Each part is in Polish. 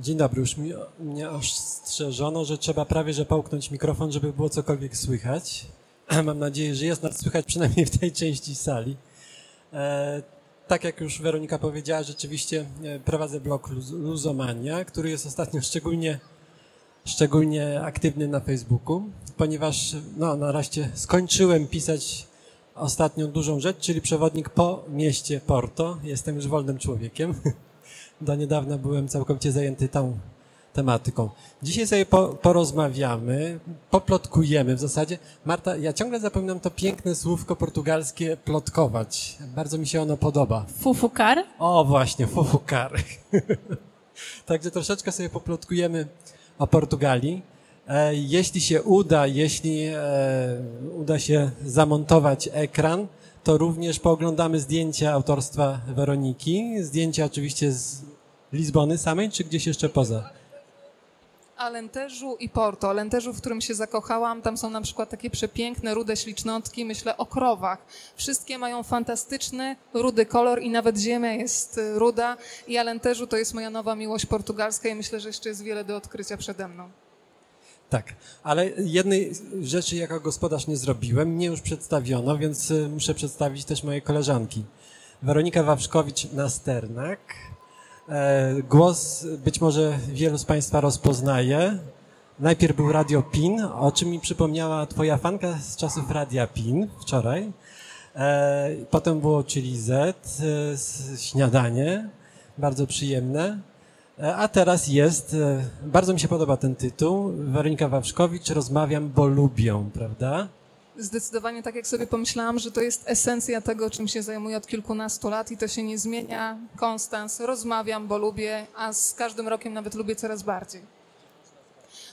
Dzień dobry, już mi, mnie ostrzeżono, że trzeba prawie że połknąć mikrofon, żeby było cokolwiek słychać. Mam nadzieję, że jest nas słychać przynajmniej w tej części sali. E, tak jak już Weronika powiedziała, rzeczywiście e, prowadzę blog Luz Luzomania, który jest ostatnio szczególnie, szczególnie aktywny na Facebooku, ponieważ no, nareszcie skończyłem pisać ostatnią dużą rzecz, czyli przewodnik po mieście Porto. Jestem już wolnym człowiekiem. Do niedawna byłem całkowicie zajęty tą tematyką. Dzisiaj sobie po, porozmawiamy, poplotkujemy w zasadzie. Marta, ja ciągle zapominam to piękne słówko portugalskie plotkować. Bardzo mi się ono podoba. Fufukar? O, właśnie, fufukar. Także troszeczkę sobie poplotkujemy o Portugalii. E, jeśli się uda, jeśli e, uda się zamontować ekran, to również pooglądamy zdjęcia autorstwa Weroniki. Zdjęcia oczywiście z Lizbony samej, czy gdzieś jeszcze poza? Alenteżu i Porto. Alenteżu, w którym się zakochałam, tam są na przykład takie przepiękne, rude ślicznotki, myślę o krowach. Wszystkie mają fantastyczny, rudy kolor i nawet ziemia jest y, ruda. I Alenteżu to jest moja nowa miłość portugalska i myślę, że jeszcze jest wiele do odkrycia przede mną. Tak, ale jednej rzeczy jako gospodarz nie zrobiłem. Mnie już przedstawiono, więc y, muszę przedstawić też moje koleżanki. Weronika Wawrzkowicz-Nasternak. E, głos być może wielu z Państwa rozpoznaje. Najpierw był Radio PIN, o czym mi przypomniała Twoja fanka z czasów Radia PIN wczoraj. E, potem było Chili Z, e, śniadanie, bardzo przyjemne. A teraz jest, bardzo mi się podoba ten tytuł, Weronika Wawrzkowicz, rozmawiam, bo lubię, prawda? Zdecydowanie tak, jak sobie pomyślałam, że to jest esencja tego, czym się zajmuję od kilkunastu lat i to się nie zmienia. Konstans, rozmawiam, bo lubię, a z każdym rokiem nawet lubię coraz bardziej.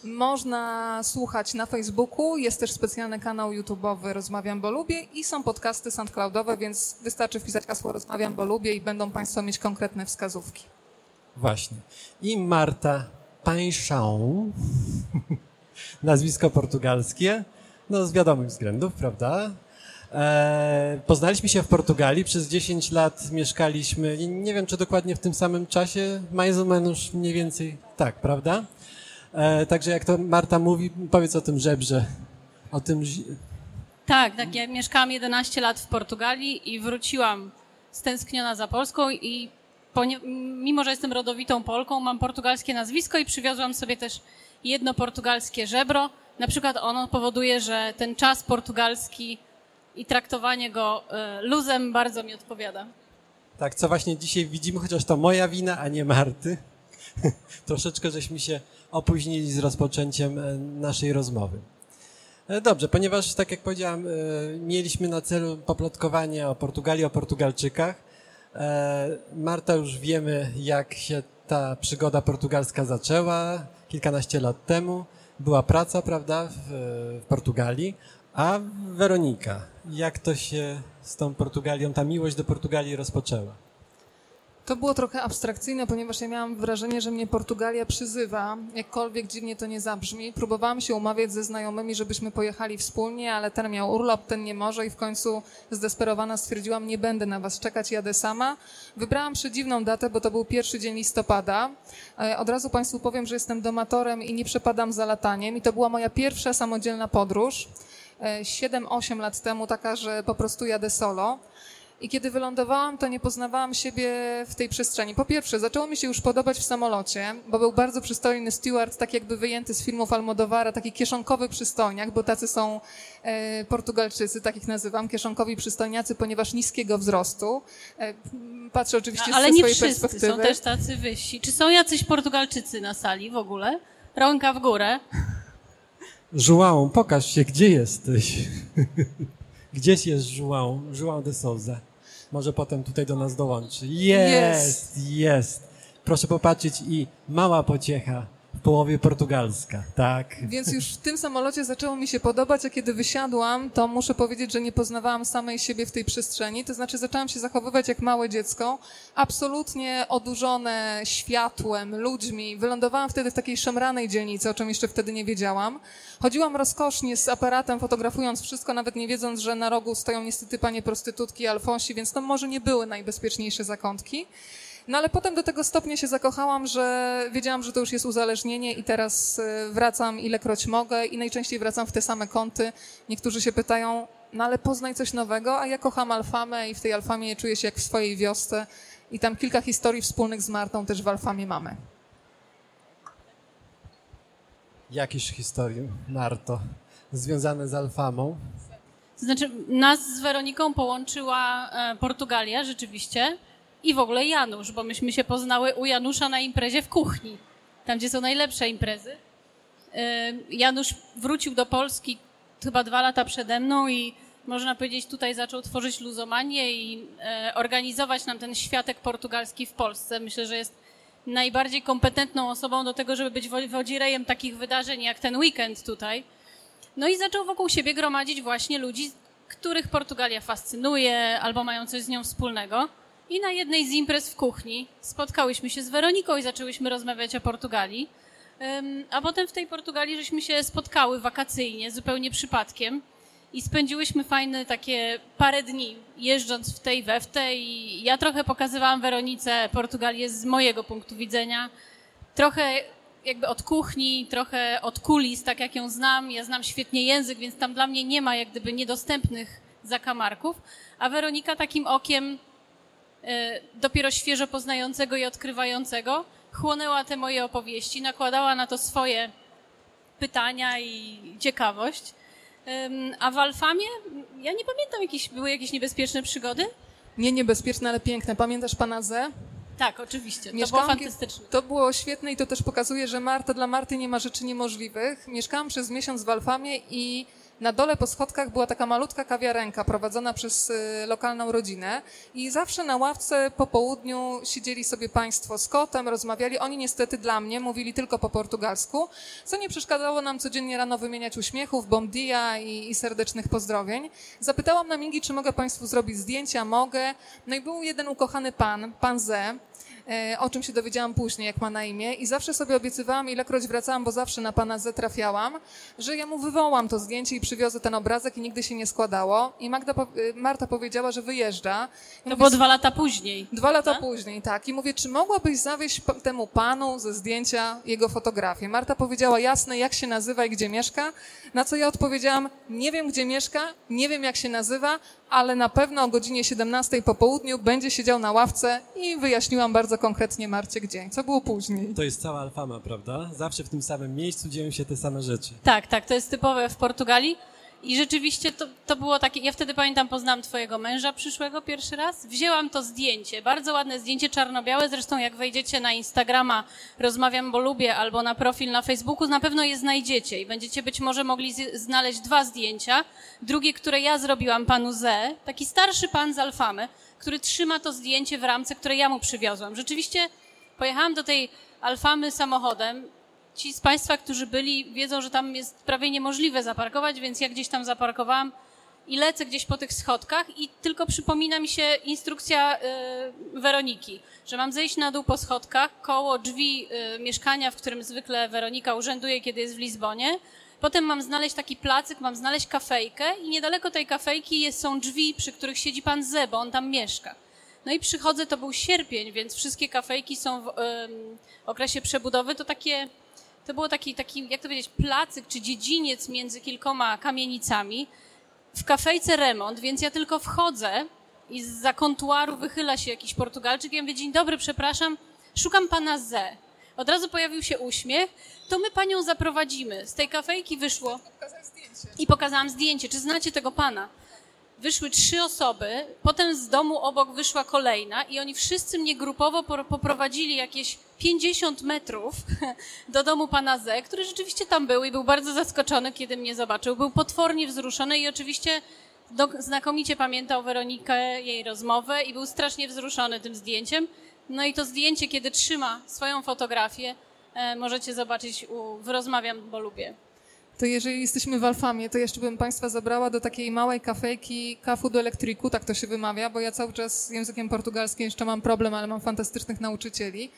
Można słuchać na Facebooku, jest też specjalny kanał YouTube'owy Rozmawiam, bo lubię i są podcasty SoundCloudowe, więc wystarczy wpisać hasło Rozmawiam, bo lubię i będą Państwo mieć konkretne wskazówki. Właśnie. I Marta Paixão, nazwisko portugalskie, no z wiadomych względów, prawda? E, poznaliśmy się w Portugalii, przez 10 lat mieszkaliśmy, nie wiem czy dokładnie w tym samym czasie, mais ou menos mniej więcej tak, prawda? E, także jak to Marta mówi, powiedz o tym żebrze, o tym... Tak, tak, ja mieszkałam 11 lat w Portugalii i wróciłam stęskniona za Polską i mimo, że jestem rodowitą Polką, mam portugalskie nazwisko i przywiozłam sobie też jedno portugalskie żebro, na przykład ono powoduje, że ten czas portugalski i traktowanie go e, luzem bardzo mi odpowiada. Tak, co właśnie dzisiaj widzimy, chociaż to moja wina, a nie Marty. Troszeczkę żeśmy się opóźnili z rozpoczęciem e, naszej rozmowy. E, dobrze, ponieważ, tak jak powiedziałam, mieliśmy na celu poplotkowanie o Portugalii, o Portugalczykach. Marta, już wiemy, jak się ta przygoda portugalska zaczęła kilkanaście lat temu była praca, prawda, w, w Portugalii, a Weronika, jak to się z tą Portugalią, ta miłość do Portugalii rozpoczęła? To było trochę abstrakcyjne, ponieważ ja miałam wrażenie, że mnie Portugalia przyzywa, jakkolwiek dziwnie to nie zabrzmi. Próbowałam się umawiać ze znajomymi, żebyśmy pojechali wspólnie, ale ten miał urlop, ten nie może i w końcu zdesperowana stwierdziłam, nie będę na was czekać, jadę sama. Wybrałam przedziwną datę, bo to był pierwszy dzień listopada. E, od razu Państwu powiem, że jestem domatorem i nie przepadam za lataniem i to była moja pierwsza samodzielna podróż. 7-8 e, lat temu, taka, że po prostu jadę solo. I kiedy wylądowałam, to nie poznawałam siebie w tej przestrzeni. Po pierwsze, zaczęło mi się już podobać w samolocie, bo był bardzo przystojny steward, tak jakby wyjęty z filmów Almodovara, taki kieszonkowy przystojniak, bo tacy są e, Portugalczycy, takich nazywam, kieszonkowi przystojniacy, ponieważ niskiego wzrostu. E, patrzę oczywiście Ale ze swojej wszyscy, perspektywy. są też tacy wyżsi. Czy są jacyś Portugalczycy na sali w ogóle? Rąka w górę. Żułałą, pokaż się, gdzie jesteś. Gdzieś jest Żułał, Żułał de Souza. Może potem tutaj do nas dołączy. Jest, jest, jest. Proszę popatrzeć i mała pociecha w połowie portugalska, tak. Więc już w tym samolocie zaczęło mi się podobać, a kiedy wysiadłam, to muszę powiedzieć, że nie poznawałam samej siebie w tej przestrzeni. To znaczy zaczęłam się zachowywać jak małe dziecko, absolutnie odurzone światłem, ludźmi. Wylądowałam wtedy w takiej szemranej dzielnicy, o czym jeszcze wtedy nie wiedziałam. Chodziłam rozkosznie z aparatem, fotografując wszystko, nawet nie wiedząc, że na rogu stoją niestety panie prostytutki Alfonsi, więc to może nie były najbezpieczniejsze zakątki. No ale potem do tego stopnia się zakochałam, że wiedziałam, że to już jest uzależnienie i teraz e, wracam ilekroć mogę i najczęściej wracam w te same kąty. Niektórzy się pytają, no ale poznaj coś nowego, a ja kocham Alfamę i w tej Alfamie czuję się jak w swojej wiosce i tam kilka historii wspólnych z Martą też w Alfamie mamy. Jakieś historie, Marto, związane z Alfamą? Znaczy, nas z Weroniką połączyła e, Portugalia rzeczywiście i w ogóle Janusz, bo myśmy się poznały u Janusza na imprezie w kuchni, tam gdzie są najlepsze imprezy. Janusz wrócił do Polski chyba dwa lata przede mną i można powiedzieć tutaj zaczął tworzyć luzomanię i e, organizować nam ten światek portugalski w Polsce. Myślę, że jest najbardziej kompetentną osobą do tego, żeby być wodzirejem takich wydarzeń jak ten weekend tutaj. No i zaczął wokół siebie gromadzić właśnie ludzi, których Portugalia fascynuje albo mają coś z nią wspólnego. I na jednej z imprez w kuchni spotkałyśmy się z Weroniką i zaczęłyśmy rozmawiać o Portugalii. A potem w tej Portugalii żeśmy się spotkały wakacyjnie, zupełnie przypadkiem. I spędziłyśmy fajne takie parę dni, jeżdżąc w tej we w tej. I ja trochę pokazywałam Weronice Portugalię z mojego punktu widzenia. Trochę jakby od kuchni, trochę od kulis, tak jak ją znam. Ja znam świetnie język, więc tam dla mnie nie ma jak gdyby niedostępnych zakamarków. A Weronika takim okiem dopiero świeżo poznającego i odkrywającego chłonęła te moje opowieści, nakładała na to swoje pytania i ciekawość. A w Alfamie, ja nie pamiętam, jakieś, były jakieś niebezpieczne przygody? Nie niebezpieczne, ale piękne. Pamiętasz pana Z? Tak, oczywiście. To było fantastyczne. To było świetne i to też pokazuje, że Marta dla Marty nie ma rzeczy niemożliwych. Mieszkałam przez miesiąc w Alfamie i na dole po schodkach była taka malutka kawiarenka prowadzona przez y, lokalną rodzinę i zawsze na ławce po południu siedzieli sobie państwo z kotem, rozmawiali. Oni niestety dla mnie mówili tylko po portugalsku, co nie przeszkadzało nam codziennie rano wymieniać uśmiechów, bom dia i, i serdecznych pozdrowień. Zapytałam na Mingi, czy mogę państwu zrobić zdjęcia. Mogę. No i był jeden ukochany pan, pan Z, o czym się dowiedziałam później, jak ma na imię i zawsze sobie obiecywałam, ilekroć wracałam, bo zawsze na pana Z trafiałam, że ja mu wywołam to zdjęcie i przywiozę ten obrazek i nigdy się nie składało. I Magda, y, Marta powiedziała, że wyjeżdża. I to mówię, było dwa lata później. Dwa lata później, tak. I mówię, czy mogłabyś zawieść temu panu ze zdjęcia jego fotografię? Marta powiedziała, jasne, jak się nazywa i gdzie mieszka. Na co ja odpowiedziałam, nie wiem, gdzie mieszka, nie wiem, jak się nazywa, ale na pewno o godzinie 17 po południu będzie siedział na ławce i wyjaśniłam bardzo konkretnie Marcie gdzie. Co było później? To jest cała Alfama, prawda? Zawsze w tym samym miejscu dzieją się te same rzeczy. Tak, tak, to jest typowe w Portugalii. I rzeczywiście to, to było takie, ja wtedy pamiętam, poznałam twojego męża przyszłego pierwszy raz. Wzięłam to zdjęcie, bardzo ładne zdjęcie czarno-białe, zresztą jak wejdziecie na Instagrama Rozmawiam, bo lubię, albo na profil na Facebooku, na pewno je znajdziecie i będziecie być może mogli znaleźć dwa zdjęcia. Drugie, które ja zrobiłam panu Z, taki starszy pan z Alfamy, który trzyma to zdjęcie w ramce, które ja mu przywiozłam. Rzeczywiście pojechałam do tej Alfamy samochodem, ci z Państwa, którzy byli, wiedzą, że tam jest prawie niemożliwe zaparkować, więc ja gdzieś tam zaparkowałam i lecę gdzieś po tych schodkach i tylko przypomina mi się instrukcja y, Weroniki, że mam zejść na dół po schodkach koło drzwi y, mieszkania, w którym zwykle Weronika urzęduje, kiedy jest w Lizbonie. Potem mam znaleźć taki placyk, mam znaleźć kafejkę i niedaleko tej kafejki jest, są drzwi, przy których siedzi pan Z, bo on tam mieszka. No i przychodzę, to był sierpień, więc wszystkie kafejki są w y, okresie przebudowy, to takie to było taki, taki, jak to powiedzieć, placyk czy dziedziniec między kilkoma kamienicami. W kafejce remont, więc ja tylko wchodzę i za kontuaru wychyla się jakiś Portugalczyk i ja mówię, dzień dobry, przepraszam, szukam pana Z. Od razu pojawił się uśmiech, to my panią zaprowadzimy. Z tej kafejki wyszło i pokazałam zdjęcie. Czy znacie tego pana? Wyszły trzy osoby, potem z domu obok wyszła kolejna i oni wszyscy mnie grupowo poprowadzili jakieś 50 metrów do domu pana Z, który rzeczywiście tam był i był bardzo zaskoczony, kiedy mnie zobaczył. Był potwornie wzruszony i oczywiście znakomicie pamiętał Weronikę, jej rozmowę i był strasznie wzruszony tym zdjęciem. No i to zdjęcie, kiedy trzyma swoją fotografię, e, możecie zobaczyć u Wyrozmawiam, bo lubię to jeżeli jesteśmy w Alfamie, to jeszcze bym Państwa zabrała do takiej małej kafejki Cafu do Elektriku, tak to się wymawia, bo ja cały czas z językiem portugalskim jeszcze mam problem, ale mam fantastycznych nauczycieli.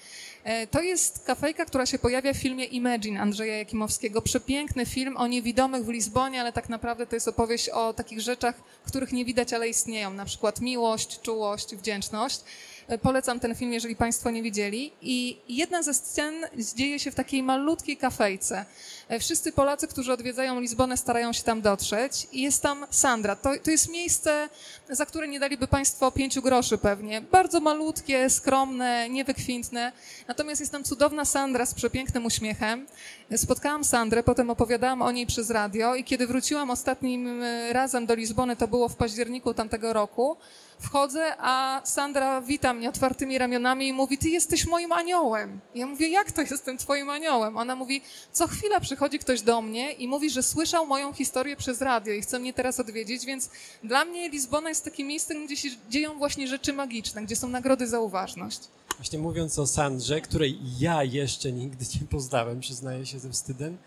E, to jest kafejka, która się pojawia w filmie Imagine Andrzeja Jakimowskiego. Przepiękny film o niewidomych w Lizbonie, ale tak naprawdę to jest opowieść o takich rzeczach, których nie widać, ale istnieją, na przykład miłość, czułość, wdzięczność. E, Polecam ten film, jeżeli Państwo nie widzieli. I jedna ze scen dzieje się w takiej malutkiej kafejce. E, Wszyscy Polacy, którzy odwiedzają Lizbonę, starają się tam dotrzeć. I jest tam Sandra. To, to jest miejsce, za które nie daliby Państwo pięciu groszy pewnie. Bardzo malutkie, skromne, niewykwintne. Natomiast jest tam cudowna Sandra z przepięknym uśmiechem. Spotkałam Sandrę, potem opowiadałam o niej przez radio i kiedy wróciłam ostatnim e, razem do Lizbony, to było w październiku tamtego roku, wchodzę, a Sandra wita mnie otwartymi ramionami i mówi, ty jesteś moim aniołem. Ja mówię, jak to jestem twoim aniołem? Ona mówi, co chwila przychodzi ktoś do mnie i mówi, że słyszał moją historię przez radio i chce mnie teraz odwiedzić, więc dla mnie Lizbona jest takim miejscem, gdzie się dzieją właśnie rzeczy magiczne, gdzie są nagrody za uważność. Właśnie mówiąc o Sandrze, której ja jeszcze nigdy nie poznałem, przyznaję się ze wstydem,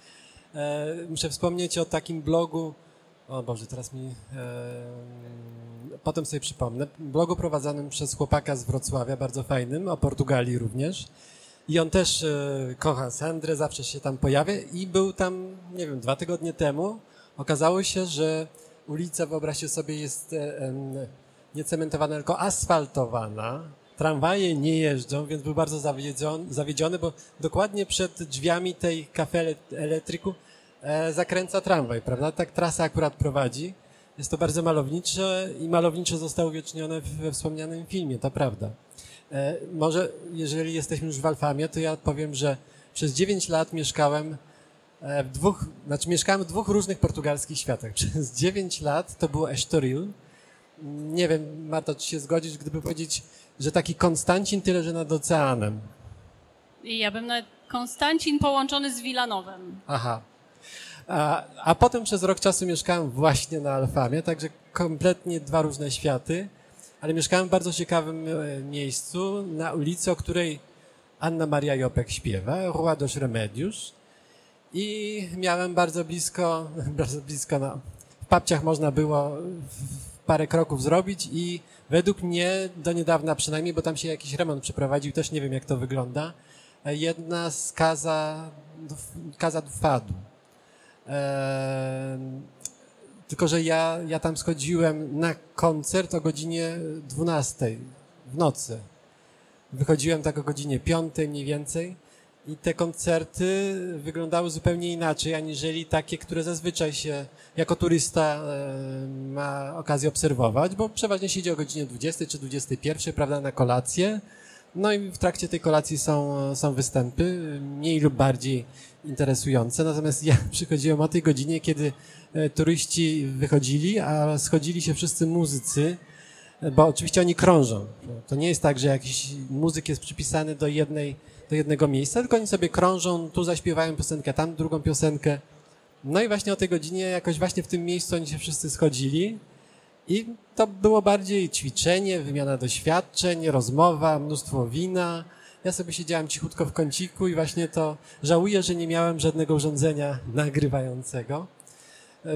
e, muszę wspomnieć o takim blogu, o Boże, teraz mi, e, potem sobie przypomnę, blogu prowadzonym przez chłopaka z Wrocławia, bardzo fajnym, o Portugalii również. I on też e, kocha Sandrę, zawsze się tam pojawia i był tam, nie wiem, dwa tygodnie temu. Okazało się, że ulica, wyobraźcie sobie, jest e, nie cementowana, tylko asfaltowana. Tramwaje nie jeżdżą, więc był bardzo zawiedziony, zawiedziony bo dokładnie przed drzwiami tej kafe ele- elektryku zakręca tramwaj, prawda? Tak trasa akurat prowadzi. Jest to bardzo malownicze i malowniczo zostało uwiecznione we wspomnianym filmie, to prawda. E, może, jeżeli jesteśmy już w Alfamie, to ja powiem, że przez 9 lat mieszkałem e, w dwóch, znaczy mieszkałem w dwóch różnych portugalskich światach. Przez 9 lat to było Estoril. Nie wiem, Marta, czy się zgodzisz, gdyby powiedzieć, że taki Konstancin tyle, że nad oceanem. I ja bym nawet Konstancin połączony z Wilanowem. Aha. A, a potem przez rok czasu mieszkałem właśnie na Alfamie, także kompletnie dwa różne światy, ale mieszkałem w bardzo ciekawym e, miejscu, na ulicy, o której Anna Maria Jopek śpiewa, Rua dos Remedios. I miałem bardzo blisko, bardzo blisko, no, w papciach można było parę kroków zrobić i według mnie do niedawna przynajmniej, bo tam się jakiś remont przeprowadził, też nie wiem jak to wygląda, e, jedna z do Fado. Em, tylko, że ja, ja tam schodziłem na koncert o godzinie 12 w nocy. Wychodziłem tak o godzinie 5 mniej więcej i te koncerty wyglądały zupełnie inaczej, aniżeli takie, które zazwyczaj się jako turysta ma okazję obserwować, bo przeważnie się idzie o godzinie 20 czy 21, prawda, na kolację. No i w trakcie tej kolacji są, są występy, mniej lub bardziej interesujące. Natomiast ja przychodziłem o tej godzinie, kiedy e, turyści wychodzili, a schodzili się wszyscy muzycy, e, bo oczywiście oni krążą. To nie jest tak, że jakiś muzyk jest przypisany do jednej, do jednego miejsca, tylko oni sobie krążą, tu zaśpiewają piosenkę, tam drugą piosenkę. No i właśnie o tej godzinie jakoś właśnie w tym miejscu oni się wszyscy schodzili. I to było bardziej ćwiczenie, wymiana doświadczeń, rozmowa, mnóstwo wina. Ja sobie siedziałem cichutko w kąciku i właśnie to żałuję, że nie miałem żadnego urządzenia nagrywającego,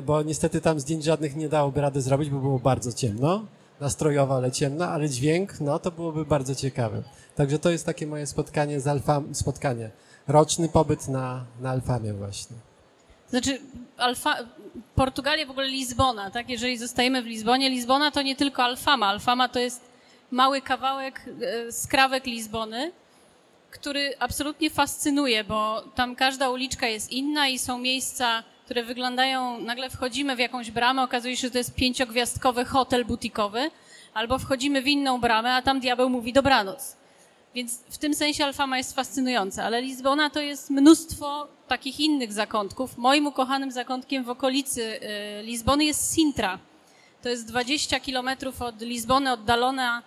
bo niestety tam zdjęć żadnych nie dałoby rady zrobić, bo było bardzo ciemno, nastrojowo, ale ciemno, ale dźwięk, no to byłoby bardzo ciekawe. Także to jest takie moje spotkanie z Alfam, spotkanie, roczny pobyt na, na Alfamie właśnie. Znaczy, Alfa, Portugalia, w ogóle Lizbona, tak? Jeżeli zostajemy w Lizbonie, Lizbona to nie tylko Alfama. Alfama to jest mały kawałek e, skrawek Lizbony, który absolutnie fascynuje, bo tam każda uliczka jest inna i są miejsca, które wyglądają, nagle wchodzimy w jakąś bramę, okazuje się, że to jest pięciogwiazdkowy hotel butikowy, albo wchodzimy w inną bramę, a tam diabeł mówi dobranoc. Więc w tym sensie Alfama jest fascynująca, ale Lizbona to jest mnóstwo takich innych zakątków. Moim ukochanym zakątkiem w okolicy y, Lizbony jest Sintra. To jest 20 kilometrów od Lizbony oddalona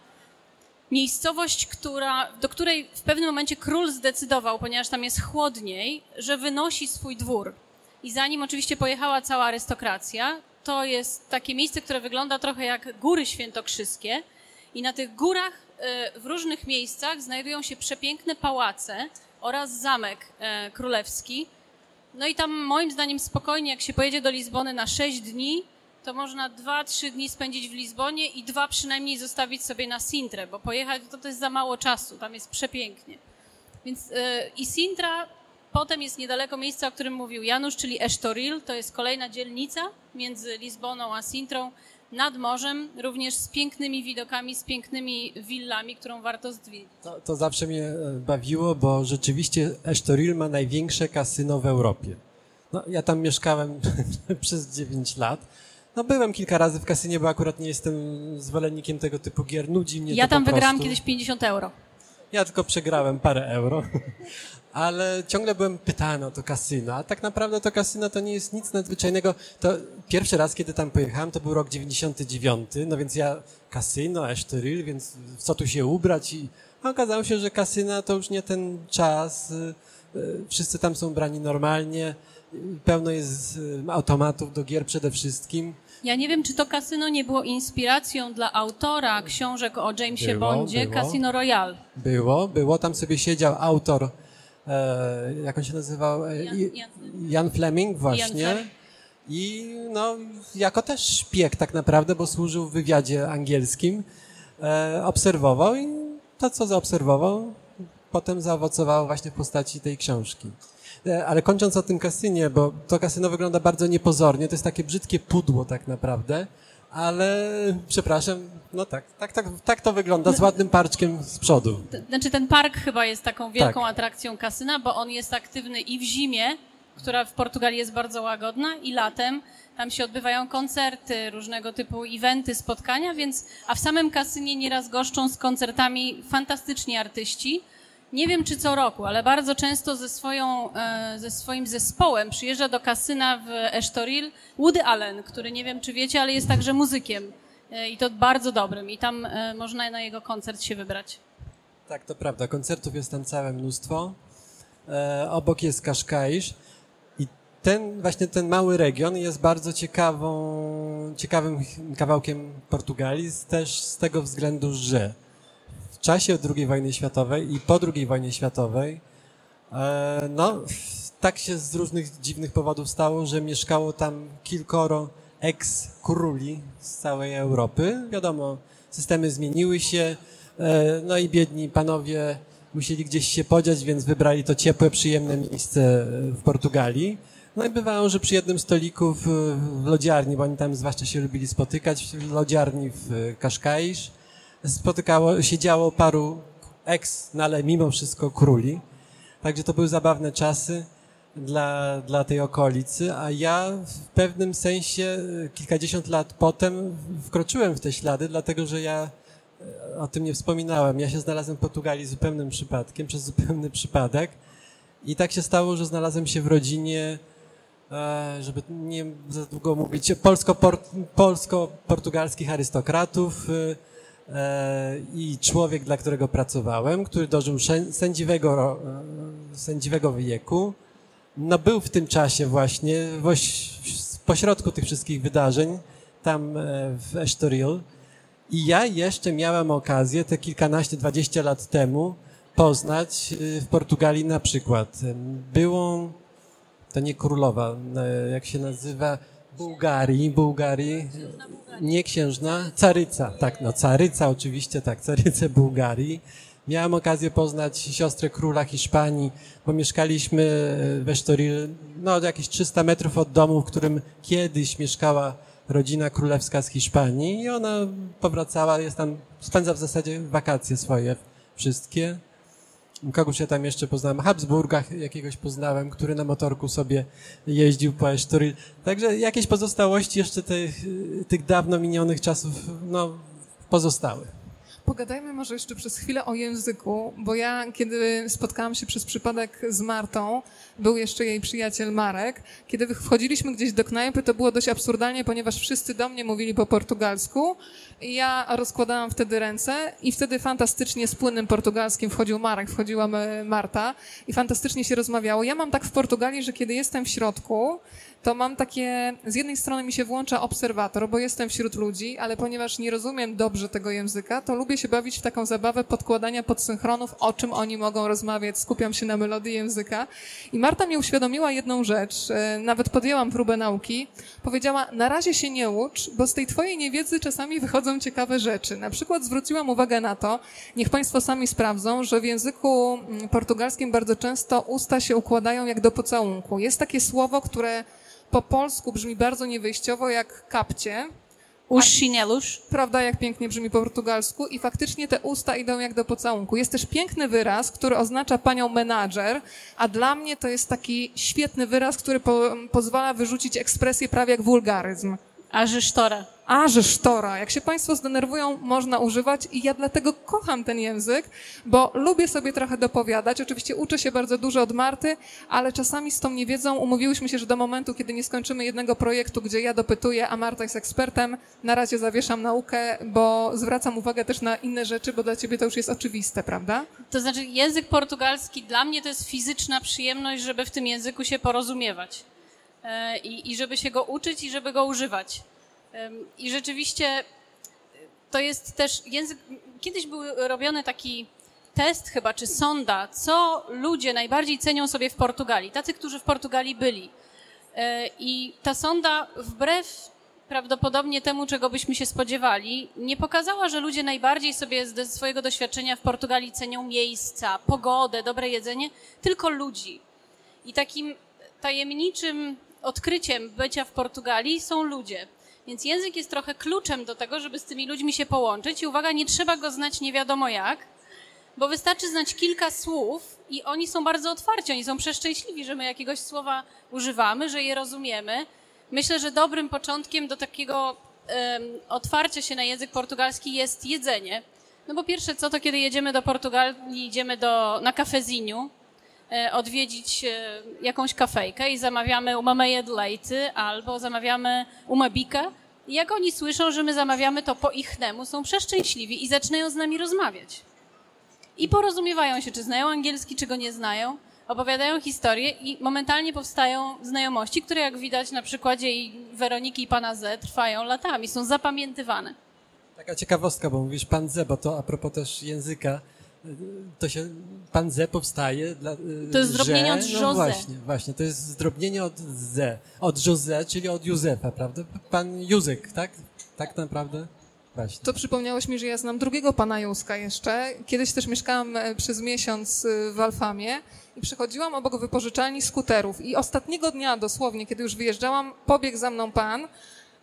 miejscowość, która, do której w pewnym momencie król zdecydował, ponieważ tam jest chłodniej, że wynosi swój dwór. I zanim oczywiście pojechała cała arystokracja, to jest takie miejsce, które wygląda trochę jak góry świętokrzyskie. I na tych górach w różnych miejscach znajdują się przepiękne pałace oraz zamek e, królewski. No i tam moim zdaniem spokojnie, jak się pojedzie do Lizbony na 6 dni, to można 2-3 dni spędzić w Lizbonie i dwa przynajmniej zostawić sobie na Sintrę, bo pojechać to, to jest za mało czasu, tam jest przepięknie. Więc e, i Sintra, potem jest niedaleko miejsca, o którym mówił Janusz, czyli Estoril, to jest kolejna dzielnica między Lizboną a Sintrą. Nad morzem, również z pięknymi widokami, z pięknymi willami, którą warto zwiedzić. To, to zawsze mnie e, bawiło, bo rzeczywiście Estoril ma największe kasyno w Europie. No, ja tam mieszkałem przez 9 lat. No byłem kilka razy w kasynie, bo akurat nie jestem zwolennikiem tego typu gier. Nudzi mnie Ja to tam po wygrałam kiedyś 50 euro. Ja tylko przegrałem parę euro, ale ciągle byłem pytany o to kasyno, a tak naprawdę to kasyno to nie jest nic nadzwyczajnego. To pierwszy raz, kiedy tam pojechałem, to był rok 99, no więc ja kasyno, Estoril, więc w co tu się ubrać i okazało się, że kasyna to już nie ten czas, y, y, wszyscy tam są brani normalnie, pełno jest y, automatów do gier przede wszystkim. Ja nie wiem, czy to kasyno nie było inspiracją dla autora książek o Jamesie Było, Bondzie, było. Casino Royale. Było, było, tam sobie siedział autor, e, jak on się nazywał? E, Jan- Jan- Jan Fleming, właśnie. Fleming. I no, jako też szpieg tak naprawdę, bo służył w wywiadzie angielskim, e, obserwował i to, co zaobserwował, potem zaowocowało właśnie w postaci tej książki. E, Ale kończąc o tym kasynie, bo to kasyno wygląda bardzo niepozornie, to jest takie brzydkie pudło tak naprawdę, ale przepraszam, no tak, tak, tak, tak to wygląda, z ładnym parczkiem z przodu. Znaczy ten park chyba jest taką wielką Tak. atrakcją kasyna, bo on jest aktywny i w zimie, która w Portugalii jest bardzo łagodna, i latem. Tam się odbywają koncerty, różnego typu eventy, spotkania, więc a w samym kasynie nieraz goszczą z koncertami fantastyczni artyści. Nie wiem czy co roku, ale bardzo często ze, swoją, e, ze swoim zespołem przyjeżdża do kasyna w Estoril Woody Allen, który nie wiem czy wiecie, ale jest także muzykiem e, i to bardzo dobrym i tam e, można na jego koncert się wybrać. Tak, to prawda. Koncertów jest tam całe mnóstwo. Obok jest Kaszkaisz ten, właśnie ten mały region jest bardzo ciekawą, ciekawym kawałkiem Portugalii, też z tego względu, że w czasie II wojny światowej i po II wojnie światowej e, no, tak się z różnych dziwnych powodów stało, że mieszkało tam kilkoro ex-króli z całej Europy. Wiadomo, systemy zmieniły się, e, no i biedni panowie musieli gdzieś się podziać, więc wybrali to ciepłe, przyjemne miejsce e, w Portugalii. No i bywało, że przy jednym stoliku w, w lodziarni, bo oni tam zwłaszcza się lubili spotykać, w lodziarni w e, Kaszkaisz, spotykało, siedziało paru ex, no ale mimo wszystko króli. Także to były zabawne czasy dla, dla tej okolicy, a ja w pewnym sensie e, kilkadziesiąt lat potem wkroczyłem w te ślady, dlatego że ja e, o tym nie wspominałem. Ja się znalazłem w Portugalii zupełnym przypadkiem, przez zupełny przypadek i tak się stało, że znalazłem się w rodzinie, żeby nie za długo mówić, polsko-por- polsko-portugalskich arystokratów e, e, i człowiek, dla którego pracowałem, który dożył sędziwego, e, sędziwego wieku, no był w tym czasie właśnie, pośrodku tych wszystkich wydarzeń, tam e, w Estoril. I ja jeszcze miałem okazję te kilkanaście, dwadzieścia lat temu poznać y, w Portugalii na przykład byłą, to nie królowa, e, jak się nazywa, Bułgarii, Bułgarii, nie księżna, caryca, tak, no caryca oczywiście, tak, carycę Bułgarii. Miałem okazję poznać siostrę króla Hiszpanii, bo mieszkaliśmy w Estoril, no jakieś 300 metrów od domu, w którym kiedyś mieszkała rodzina królewska z Hiszpanii i ona powracała, jest tam, spędza w zasadzie wakacje swoje wszystkie. Kogoś ja tam jeszcze poznałem, Habsburgach jakiegoś poznałem, który na motorku sobie jeździł po Estoril. Także jakieś pozostałości jeszcze tych, tych dawno minionych czasów, no, pozostały. Pogadajmy może jeszcze przez chwilę o języku, bo ja, kiedy spotkałam się przez przypadek z Martą, był jeszcze jej przyjaciel Marek, kiedy wchodziliśmy gdzieś do knajpy, to było dość absurdalnie, ponieważ wszyscy do mnie mówili po portugalsku ja rozkładałam wtedy ręce i wtedy fantastycznie z płynnym portugalskim wchodził Marek, wchodziła Marta i fantastycznie się rozmawiało. Ja mam tak w Portugalii, że kiedy jestem w środku, to mam takie, z jednej strony mi się włącza obserwator, bo jestem wśród ludzi, ale ponieważ nie rozumiem dobrze tego języka, to lubię się bawić w taką zabawę podkładania podsynchronów, o czym oni mogą rozmawiać, skupiam się na melodii języka. I Marta mi uświadomiła jedną rzecz, e, nawet podjęłam próbę nauki, powiedziała, na razie się nie ucz, bo z tej twojej niewiedzy czasami wychodzą ciekawe rzeczy. Na przykład zwróciłam uwagę na to, niech państwo sami sprawdzą, że w języku mm, portugalskim bardzo często usta się układają jak do pocałunku. Jest takie słowo, które po polsku brzmi bardzo niewyjściowo jak kapcie, chinelos. Prawda, jak pięknie brzmi po portugalsku i faktycznie te usta idą jak do pocałunku. Jest też piękny wyraz, który oznacza panią menadżer, a dla mnie to jest taki świetny wyraz, który po, pozwala wyrzucić ekspresję prawie jak wulgaryzm. A gestora. A, że sztora. Jak się Państwo zdenerwują, można używać i ja dlatego kocham ten język, bo lubię sobie trochę dopowiadać. Oczywiście uczę się bardzo dużo od Marty, ale czasami z tą niewiedzą umówiłyśmy się, że do momentu, kiedy nie skończymy jednego projektu, gdzie ja dopytuję, a Marta jest ekspertem, na razie zawieszam naukę, bo zwracam uwagę też na inne rzeczy, bo dla Ciebie to już jest oczywiste, prawda? To znaczy, język portugalski dla mnie to jest fizyczna przyjemność, żeby w tym języku się porozumiewać. E, I, i żeby się go uczyć i żeby go używać. I rzeczywiście e, to jest też język. Kiedyś był robiony taki test chyba, czy sonda, co ludzie najbardziej cenią sobie w Portugalii, tacy, którzy w Portugalii byli. E, I ta sonda, wbrew prawdopodobnie temu, czego byśmy się spodziewali, nie pokazała, że ludzie najbardziej sobie ze swojego doświadczenia w Portugalii cenią miejsca, pogodę, dobre jedzenie, tylko ludzi. I takim tajemniczym odkryciem bycia w Portugalii są ludzie. Więc język jest trochę kluczem do tego, żeby z tymi ludźmi się połączyć. I uwaga, nie trzeba go znać nie wiadomo jak, bo wystarczy znać kilka słów i oni są bardzo otwarci, oni są przeszczęśliwi, że my jakiegoś słowa używamy, że je rozumiemy. Myślę, że dobrym początkiem do takiego em, otwarcia się na język portugalski jest jedzenie. No bo pierwsze co, to kiedy jedziemy do Portugalii, idziemy do, na kafeziniu, odwiedzić e, jakąś kafejkę i zamawiamy de leite albo zamawiamy bica. I jak oni słyszą, że my zamawiamy to po ichnemu, są przeszczęśliwi i zaczynają z nami rozmawiać. I porozumiewają się, czy znają angielski, czy go nie znają, opowiadają historię i momentalnie powstają znajomości, które jak widać na przykładzie i Weroniki i pana Z trwają latami, są zapamiętywane. Taka ciekawostka, bo mówisz pan ze, bo to a propos też języka, to się, pan ze powstaje dla, y, To jest zdrobnienie że, od no José. właśnie, właśnie, to jest zdrobnienie od ze, od José, czyli od Józefa, prawda? Pan Józek, tak? Tak naprawdę? Właśnie. To przypomniałeś mi, że ja znam drugiego pana Józka jeszcze. Kiedyś też mieszkałam e, przez miesiąc e, w Alfamie i przechodziłam obok wypożyczalni skuterów i ostatniego dnia dosłownie, kiedy już wyjeżdżałam, pobiegł za mną pan,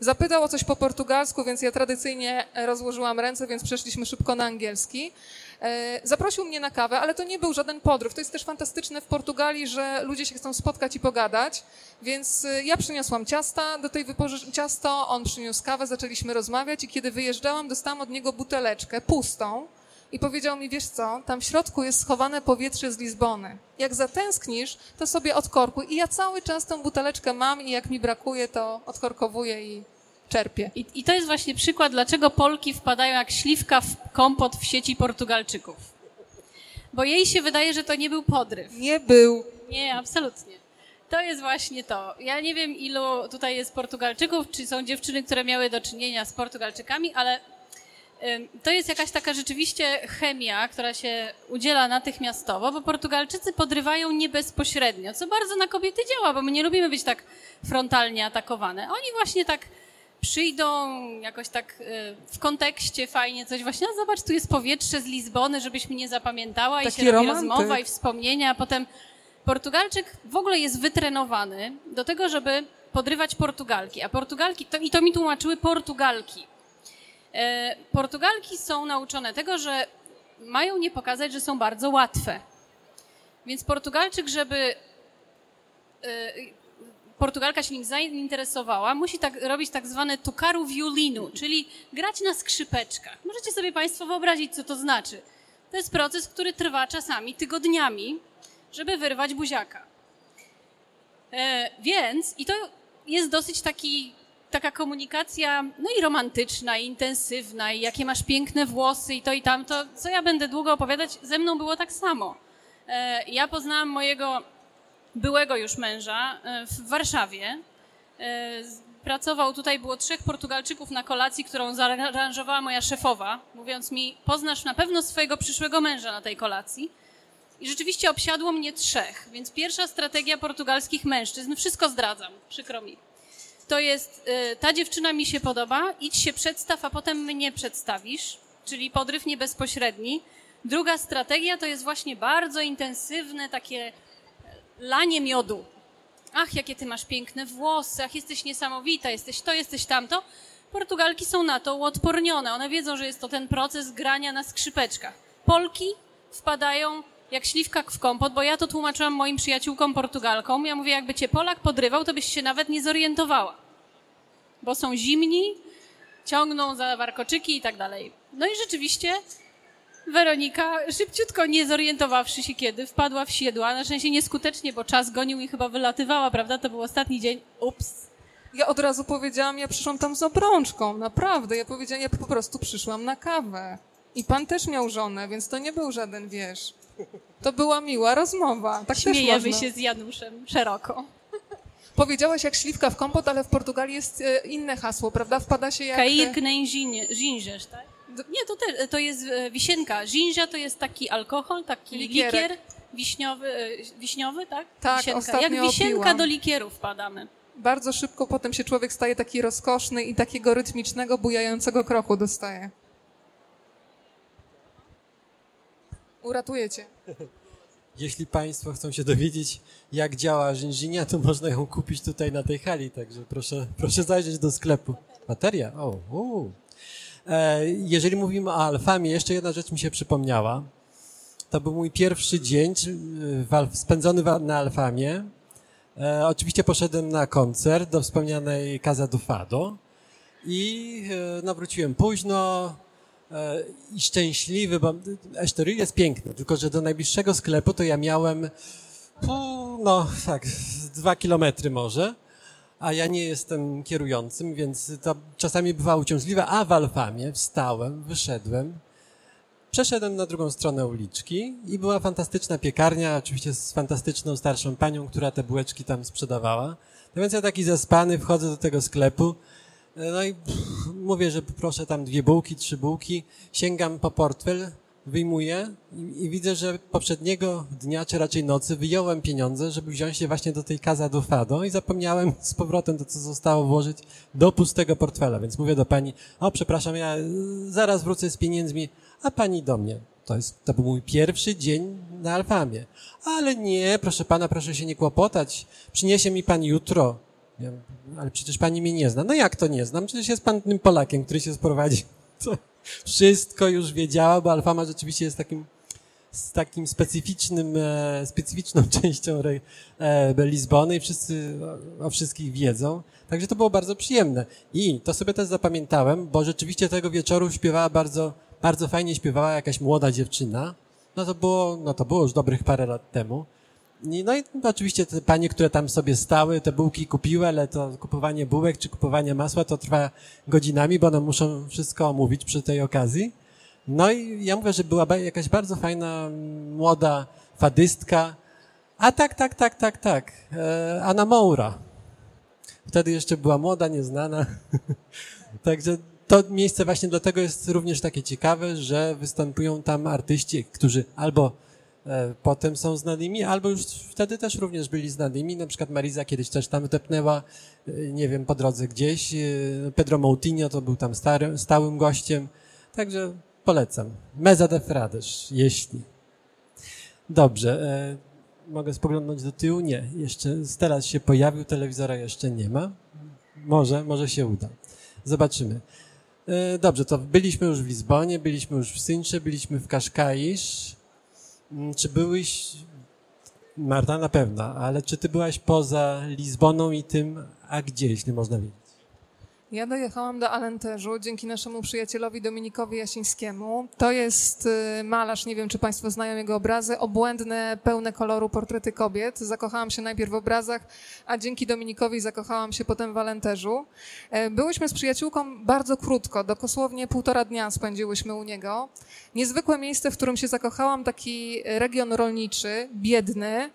zapytał o coś po portugalsku, więc ja tradycyjnie e, rozłożyłam ręce, więc przeszliśmy szybko na angielski. E, Zaprosił mnie na kawę, ale to nie był żaden podryw. To jest też fantastyczne w Portugalii, że ludzie się chcą spotkać i pogadać. Więc e, ja przyniosłam ciasta do tej wypoży- ciasto, on przyniósł kawę, zaczęliśmy rozmawiać i kiedy wyjeżdżałam, dostałam od niego buteleczkę pustą i powiedział mi, wiesz co, tam w środku jest schowane powietrze z Lizbony. Jak zatęsknisz, to sobie odkorkuj. I ja cały czas tą buteleczkę mam i jak mi brakuje, to odkorkowuję i czerpię. I, I to jest właśnie przykład, dlaczego Polki wpadają jak śliwka w kompot w sieci Portugalczyków. Bo jej się wydaje, że to nie był podryw. Nie był. Nie, absolutnie. To jest właśnie to. Ja nie wiem, ilu tutaj jest Portugalczyków, czy są dziewczyny, które miały do czynienia z Portugalczykami, ale to jest jakaś taka rzeczywiście chemia, która się udziela natychmiastowo, bo Portugalczycy podrywają nie bezpośrednio, co bardzo na kobiety działa, bo my nie lubimy być tak frontalnie atakowane. Oni właśnie tak przyjdą jakoś tak y, w kontekście fajnie coś właśnie, no zobacz, tu jest powietrze z Lizbony, żebyś mnie zapamiętała i Taki się robi rozmowa i wspomnienia, a potem Portugalczyk w ogóle jest wytrenowany do tego, żeby podrywać Portugalki, a Portugalki, to, i to mi tłumaczyły Portugalki. E, Portugalki są nauczone tego, że mają nie pokazać, że są bardzo łatwe. Więc Portugalczyk, żeby e, Portugalka się nim zainteresowała, musi tak, robić tak zwane tukaru violinu, czyli grać na skrzypeczkach. Możecie sobie Państwo wyobrazić, co to znaczy. To jest proces, który trwa czasami tygodniami, żeby wyrwać buziaka. E, więc, i to jest dosyć taki, taka komunikacja, no i romantyczna, i intensywna, i jakie masz piękne włosy, i to i tamto. Co ja będę długo opowiadać, ze mną było tak samo. E, ja poznałam mojego byłego już męża e, w Warszawie. E, Pracował tutaj, było trzech Portugalczyków na kolacji, którą zaaranżowała moja szefowa, mówiąc mi, poznasz na pewno swojego przyszłego męża na tej kolacji. I rzeczywiście obsiadło mnie trzech, więc pierwsza strategia portugalskich mężczyzn, wszystko zdradzam, przykro mi. To jest, y, ta dziewczyna mi się podoba, idź się przedstaw, a potem mnie przedstawisz, czyli podryw nie bezpośredni. Druga strategia to jest właśnie bardzo intensywne takie e, lanie miodu. Ach, jakie ty masz piękne włosy, ach, jesteś niesamowita, jesteś to, jesteś tamto. Portugalki są na to uodpornione. One wiedzą, że jest to ten proces grania na skrzypeczkach. Polki wpadają jak śliwka w kompot, bo ja to tłumaczyłam moim przyjaciółkom Portugalkom. Ja mówię, jakby cię Polak podrywał, to byś się nawet nie zorientowała. Bo są zimni, ciągną za warkoczyki i tak dalej. No i rzeczywiście Weronika, szybciutko nie zorientowawszy się kiedy, wpadła w siedła, na szczęście nieskutecznie, bo czas gonił i chyba wylatywała, prawda? To był ostatni dzień. Ups. Ja od razu powiedziałam, ja przyszłam tam z obrączką, naprawdę. Ja powiedziałam, ja po prostu przyszłam na kawę. I pan też miał żonę, więc to nie był żaden, wiesz. To była miła rozmowa. Tak Śmiejemy się z Januszem szeroko. Powiedziałaś jak śliwka w kompot, ale w Portugalii jest e, inne hasło, prawda? Wpada się jak... Nem gin- ginżesz, tak? Nie, to, też, to jest e, wisienka. Ginża to jest taki alkohol, taki Likierek. likier wiśniowy, e, wiśniowy, tak? Tak, wisienka. ostatnio Jak wisienka opiłam. do likieru wpadamy. Bardzo szybko potem się człowiek staje taki rozkoszny i takiego rytmicznego, bujającego kroku dostaje. Uratuje cię. Jeśli Państwo chcą się dowiedzieć, jak działa żinżynia, to można ją kupić tutaj na tej hali, także proszę, proszę zajrzeć do sklepu. Bateria? O, u. E, jeżeli mówimy o Alfamie, jeszcze jedna rzecz mi się przypomniała. To był mój pierwszy dzień Alf, spędzony na Alfamie. E, oczywiście poszedłem na koncert do wspomnianej Casa do Fado i e, no, późno e, i szczęśliwy, bo Estoril jest piękny, tylko że do najbliższego sklepu to ja miałem no tak, dwa kilometry może, a ja nie jestem kierującym, więc to czasami bywa uciążliwe, a w Alfamie wstałem, wyszedłem, Przeszedłem na drugą stronę uliczki i była fantastyczna piekarnia, oczywiście z fantastyczną starszą panią, która te bułeczki tam sprzedawała. No więc ja taki zaspany wchodzę do tego sklepu, no i pff, mówię, że proszę tam dwie bułki, trzy bułki, sięgam po portfel, wyjmuję i, i widzę, że poprzedniego dnia, czy raczej nocy wyjąłem pieniądze, żeby wziąć je właśnie do tej Casa do Fado i zapomniałem z powrotem to, co zostało włożyć do pustego portfela, więc mówię do pani, o przepraszam, ja y, zaraz wrócę z pieniędzmi, a pani do mnie. To, jest, to był mój pierwszy dzień na Alfamie. Ale nie, proszę pana, proszę się nie kłopotać. Przyniesie mi pan jutro. Ale przecież pani mnie nie zna. No jak to nie znam? Przecież jest pan tym Polakiem, który się sprowadzi. To wszystko już wiedziała, bo Alfama rzeczywiście jest takim, z takim specyficznym, e, specyficzną częścią e, Lizbony i wszyscy o wszystkich wiedzą. Także to było bardzo przyjemne. I to sobie też zapamiętałem, bo rzeczywiście tego wieczoru śpiewała bardzo, bardzo fajnie śpiewała jakaś młoda dziewczyna. No to było, no to było już dobrych parę lat temu. I- No i oczywiście te panie, które tam sobie stały, te bułki kupiły, ale to kupowanie bułek czy kupowanie masła to trwa godzinami, bo one muszą wszystko omówić przy tej okazji. No i ja mówię, że była jakaś bardzo fajna, m, młoda fadystka. A tak, tak, tak, tak, tak. E, Anna Moura. Wtedy jeszcze była młoda, nieznana. Także to miejsce właśnie dlatego jest również takie ciekawe, że występują tam artyści, którzy albo potem są znanymi, albo już wtedy też również byli znanymi. Na przykład Mariza kiedyś też tam wdepnęła, e, nie wiem, po drodze gdzieś. E, Pedro Moutinho to był tam stary, stałym gościem. Także polecam. Meza de Frades, jeśli. Dobrze. E, mogę spoglądać do tyłu? Nie. Jeszcze teraz się pojawił, telewizora jeszcze nie ma. Może, może się uda. Zobaczymy. E, Dobrze, to byliśmy już w Lizbonie, byliśmy już w Syncze, byliśmy w Kaszkaisz. Mm, Czy byłeś, Marta na pewno, ale czy ty byłaś poza Lizboną i tym, a gdzie, jeśli można wiedzieć? Ja dojechałam do Alenteżu dzięki naszemu przyjacielowi Dominikowi Jasińskiemu. To jest y, malarz, nie wiem czy Państwo znają jego obrazy, obłędne, pełne koloru portrety kobiet. Zakochałam się najpierw w obrazach, a dzięki Dominikowi zakochałam się potem w Alenteżu. E, Byłyśmy z przyjaciółką bardzo krótko, dosłownie półtora dnia spędziłyśmy u niego. Niezwykłe miejsce, w którym się zakochałam, taki region rolniczy, biedny,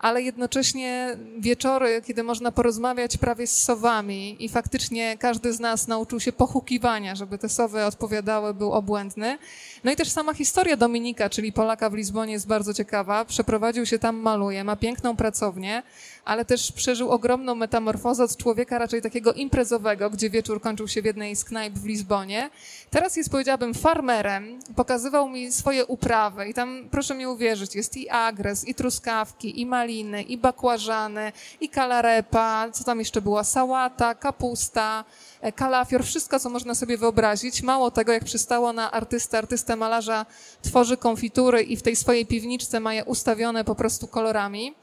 ale jednocześnie wieczory, kiedy można porozmawiać prawie z sowami i faktycznie każdy z nas nauczył się pochukiwania, żeby te sowy odpowiadały, był obłędny. No i też sama historia Dominika, czyli Polaka w Lizbonie jest bardzo ciekawa. Przeprowadził się tam, maluje, ma piękną pracownię, ale też przeżył ogromną metamorfozę od człowieka raczej takiego imprezowego, gdzie wieczór kończył się w jednej z knajp w Lizbonie. Teraz jest, powiedziałabym, farmerem. Pokazywał mi swoje uprawy i tam, proszę mi uwierzyć, jest i agres, i truskawki, i maliny, i bakłażany, i kalarepa, co tam jeszcze była, sałata, kapusta, e, kalafior, wszystko, co można sobie wyobrazić. Mało tego, jak przystało na artystę, artystę malarza tworzy konfitury i w tej swojej piwniczce ma je ustawione po prostu kolorami.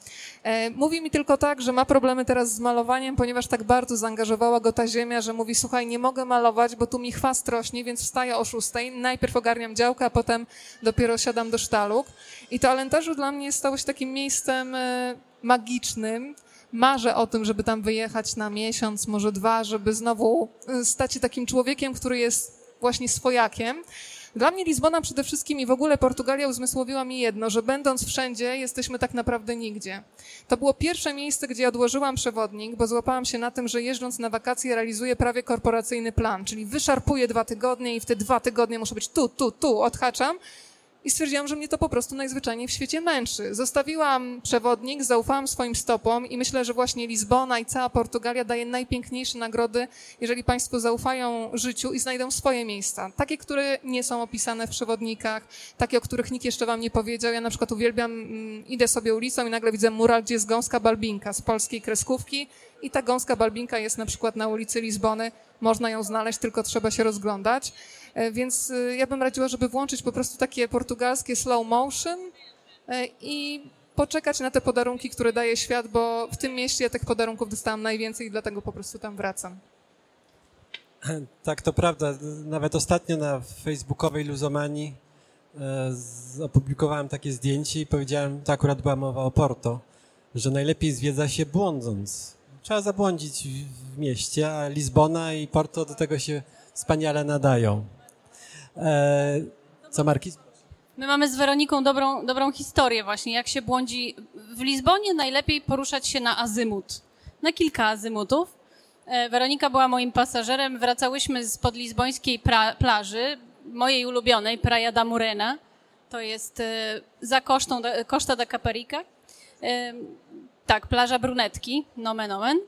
E, mówi mi tylko tak, że ma problemy teraz z malowaniem, ponieważ tak bardzo zaangażowała go ta ziemia, że mówi, słuchaj, nie mogę malować, bo tu mi chwast rośnie, więc wstaję o szóstej, najpierw ogarniam działkę, a potem dopiero siadam do sztaluk. I to Alentarzu dla mnie stało się takim miejscem e, magicznym, marzę o tym, żeby tam wyjechać na miesiąc, może dwa, żeby znowu e, stać się takim człowiekiem, który jest właśnie swojakiem. Dla mnie Lizbona przede wszystkim i w ogóle Portugalia uzmysłowiła mi jedno, że będąc wszędzie, jesteśmy tak naprawdę nigdzie. To było pierwsze miejsce, gdzie odłożyłam przewodnik, bo złapałam się na tym, że jeżdżąc na wakacje realizuję prawie korporacyjny plan, czyli wyszarpuję dwa tygodnie i w te dwa tygodnie muszę być tu, tu, tu, odhaczam i stwierdziłam, że mnie to po prostu najzwyczajniej w świecie męczy. Zostawiłam przewodnik, zaufałam swoim stopom i myślę, że właśnie Lizbona i cała Portugalia daje najpiękniejsze nagrody, jeżeli Państwo zaufają życiu i znajdą swoje miejsca. Takie, które nie są opisane w przewodnikach, takie, o których nikt jeszcze Wam nie powiedział. Ja na przykład uwielbiam, mm, idę sobie ulicą i nagle widzę mural, gdzie jest gąska balbinka z polskiej kreskówki i ta gąska balbinka jest na przykład na ulicy Lizbony. Można ją znaleźć, tylko trzeba się rozglądać. E, więc e, ja bym radziła, żeby włączyć po prostu takie portugalskie slow motion e, i poczekać na te podarunki, które daje świat, bo w tym mieście ja tych podarunków dostałam najwięcej i dlatego po prostu tam wracam. Tak, to prawda. Nawet ostatnio na facebookowej Luzomanii opublikowałem takie zdjęcie i powiedziałem, to akurat była mowa o Porto, że najlepiej zwiedza się błądząc. Trzeba zabłądzić w mieście, a Lizbona i Porto do tego się wspaniale nadają. E, co Marki? My mamy z Weroniką dobrą, dobrą historię właśnie, jak się błądzi. W Lizbonie najlepiej poruszać się na azymut, na kilka azymutów. E, Weronika była moim pasażerem, wracałyśmy z podlizbońskiej plaży, mojej ulubionej, Praia da Morena. To jest e, za kosztą, Costa da Caparica. Tak, plaża brunetki, nomen omen.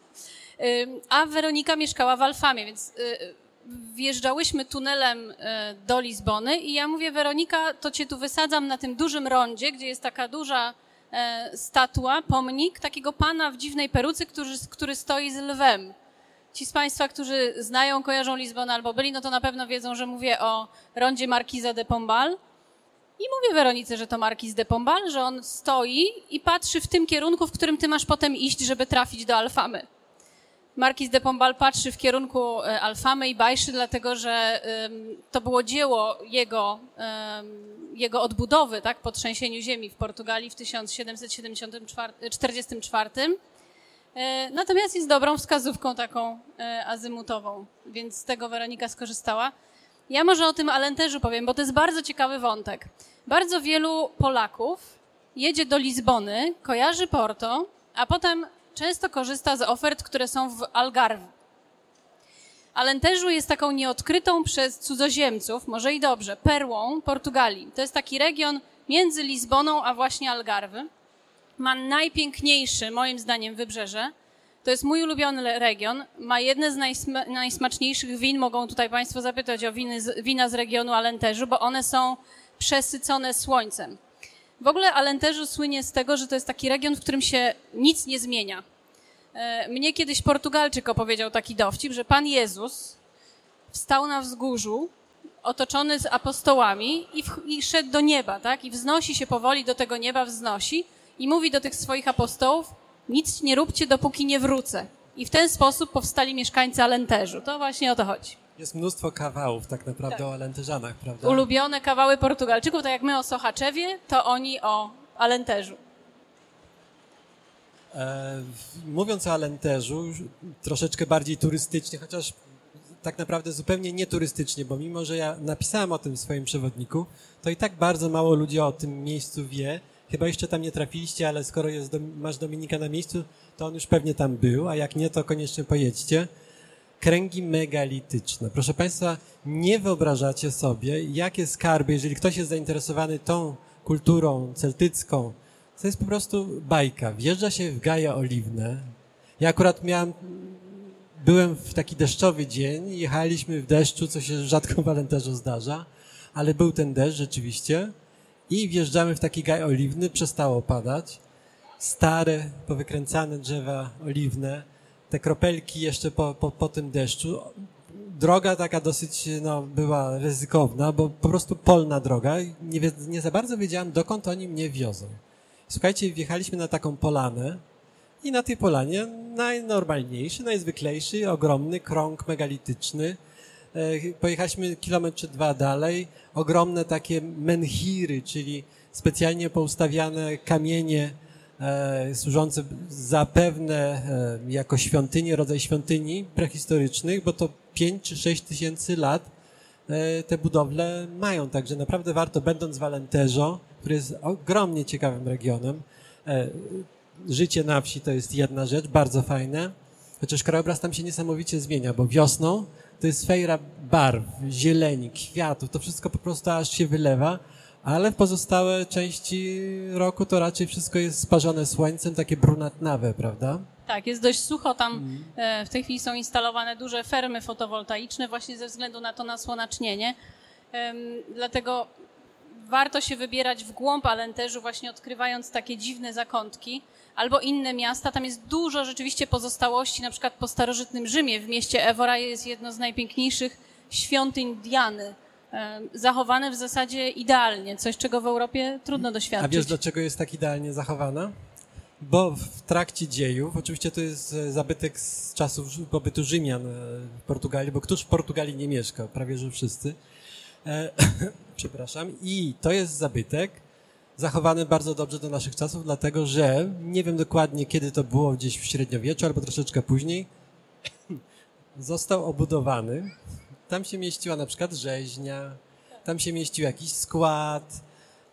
A Weronika mieszkała w Alfamie, więc wjeżdżałyśmy tunelem e, do Lizbony i ja mówię, Weronika, to cię tu wysadzam na tym dużym rondzie, gdzie jest taka duża e, statua, pomnik takiego pana w dziwnej peruce, który, który stoi z lwem. Ci z Państwa, którzy znają, kojarzą Lizbonę albo byli, no to na pewno wiedzą, że mówię o rondzie Markiza de Pombal. I mówię Weronice, że to Markiz de Pombal, że on stoi i patrzy w tym kierunku, w którym ty masz potem iść, żeby trafić do Alfamy. Marquis de Pombal patrzy w kierunku e, Alfamy i Bajszy, dlatego że to było dzieło jego, jego odbudowy tak, po trzęsieniu ziemi w Portugalii w 1744. E, natomiast jest dobrą wskazówką taką e, azymutową, więc z tego Weronika skorzystała. Ja może o tym Alenteżu powiem, bo to jest bardzo ciekawy wątek. Bardzo wielu Polaków jedzie do Lizbony, kojarzy Porto, a potem często korzysta z ofert, które są w Algarve. Alentejo jest taką nieodkrytą przez cudzoziemców, może i dobrze, perłą Portugalii. To jest taki region między Lizboną a właśnie Algarve. Ma najpiękniejszy, moim zdaniem, wybrzeże. To jest mój ulubiony region. Ma jedne z najsma najsmaczniejszych win. Mogą tutaj Państwo zapytać o winy z, wina z regionu Alentejo, bo one są przesycone słońcem. W ogóle Alentejo słynie z tego, że to jest taki region, w którym się nic nie zmienia. E, mnie kiedyś Portugalczyk opowiedział taki dowcip, że Pan Jezus wstał na wzgórzu, otoczony z apostołami i, w, i szedł do nieba, tak? I wznosi się powoli do tego nieba, wznosi i mówi do tych swoich apostołów, nic nie róbcie, dopóki nie wrócę. I w ten sposób powstali mieszkańcy Alenteżu. To właśnie o to chodzi. Jest mnóstwo kawałów tak naprawdę tak. o Alenteżanach, prawda? Ulubione kawały Portugalczyków, tak jak my o Sochaczewie, to oni o Alenteżu. E, mówiąc o Alenteżu, troszeczkę bardziej turystycznie, chociaż tak naprawdę zupełnie nieturystycznie, bo mimo, że ja napisałem o tym w swoim przewodniku, to i tak bardzo mało ludzi o tym miejscu wie. Chyba jeszcze tam nie trafiliście, ale skoro jest, masz Dominika na miejscu, to on już pewnie tam był, a jak nie, to koniecznie pojedźcie kręgi megalityczne. Proszę Państwa, nie wyobrażacie sobie, jakie skarby, jeżeli ktoś jest zainteresowany tą kulturą celtycką, to jest po prostu bajka. Wjeżdża się w gaje oliwne. Ja akurat miałem, byłem w taki deszczowy dzień, jechaliśmy w deszczu, co się rzadko w Walenterzu zdarza, ale był ten deszcz rzeczywiście i wjeżdżamy w taki gaj oliwny, przestało padać. Stare, powykręcane drzewa oliwne, te kropelki jeszcze po, po, po tym deszczu. droga taka dosyć no, była ryzykowna, bo po prostu polna droga. Nie, nie za bardzo wiedziałem, dokąd oni mnie wiozą. Słuchajcie, wjechaliśmy na taką polanę i na tej polanie najnormalniejszy, najzwyklejszy, ogromny krąg megalityczny. E, pojechaliśmy kilometr czy dwa dalej, ogromne takie menhiry, czyli specjalnie poustawiane kamienie e, służące zapewne e, jako świątynie, rodzaj świątyni prehistorycznych, bo to 5 czy 6 tysięcy lat e, te budowle mają. Także naprawdę warto, będąc w Alentejo, który jest ogromnie ciekawym regionem, e, życie na wsi to jest jedna rzecz, bardzo fajne, chociaż krajobraz tam się niesamowicie zmienia, bo wiosną to jest fejra barw, zieleni, kwiatów, to wszystko po prostu aż się wylewa, ale w pozostałe części roku to raczej wszystko jest sparzone słońcem, takie brunatnawe, prawda? Tak, jest dość sucho. Tam e, w tej chwili są instalowane duże fermy fotowoltaiczne właśnie ze względu na to nasłonacznienie. Dlatego warto się wybierać w głąb Alenteżu, właśnie odkrywając takie dziwne zakątki albo inne miasta. Tam jest dużo rzeczywiście pozostałości, na przykład po starożytnym Rzymie. W mieście Evora jest jedno z najpiękniejszych świątyń Diany zachowane w zasadzie idealnie, coś czego w Europie trudno doświadczyć. A wiesz, dlaczego jest tak idealnie zachowana? Bo w trakcie dziejów, oczywiście to jest e, zabytek z czasów pobytu Rzymian e, w Portugalii, bo któż w Portugalii nie mieszka? Prawie, że wszyscy. E, przepraszam. I to jest zabytek zachowany bardzo dobrze do naszych czasów, dlatego że nie wiem dokładnie, kiedy to było, gdzieś w średniowieczu albo troszeczkę później, został obudowany tam się mieściła na przykład rzeźnia, tam się mieścił jakiś skład.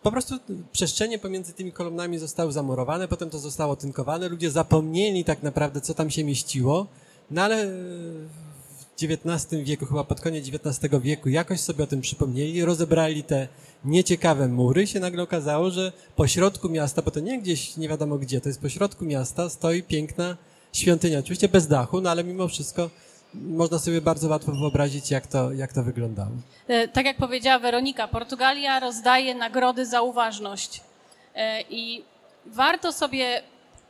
Po prostu przestrzenie pomiędzy tymi kolumnami zostały zamurowane, potem to zostało tynkowane. Ludzie zapomnieli tak naprawdę, co tam się mieściło, no ale w XIX wieku, chyba pod koniec XIX wieku, jakoś sobie o tym przypomnieli, rozebrali te nieciekawe mury się nagle okazało, że po środku miasta, bo to nie gdzieś nie wiadomo gdzie, to jest po środku miasta, stoi piękna świątynia, oczywiście bez dachu, no ale mimo wszystko można sobie bardzo łatwo wyobrazić, jak to, jak to wyglądało. E, tak jak powiedziała Weronika, Portugalia rozdaje nagrody za uważność. E, I warto sobie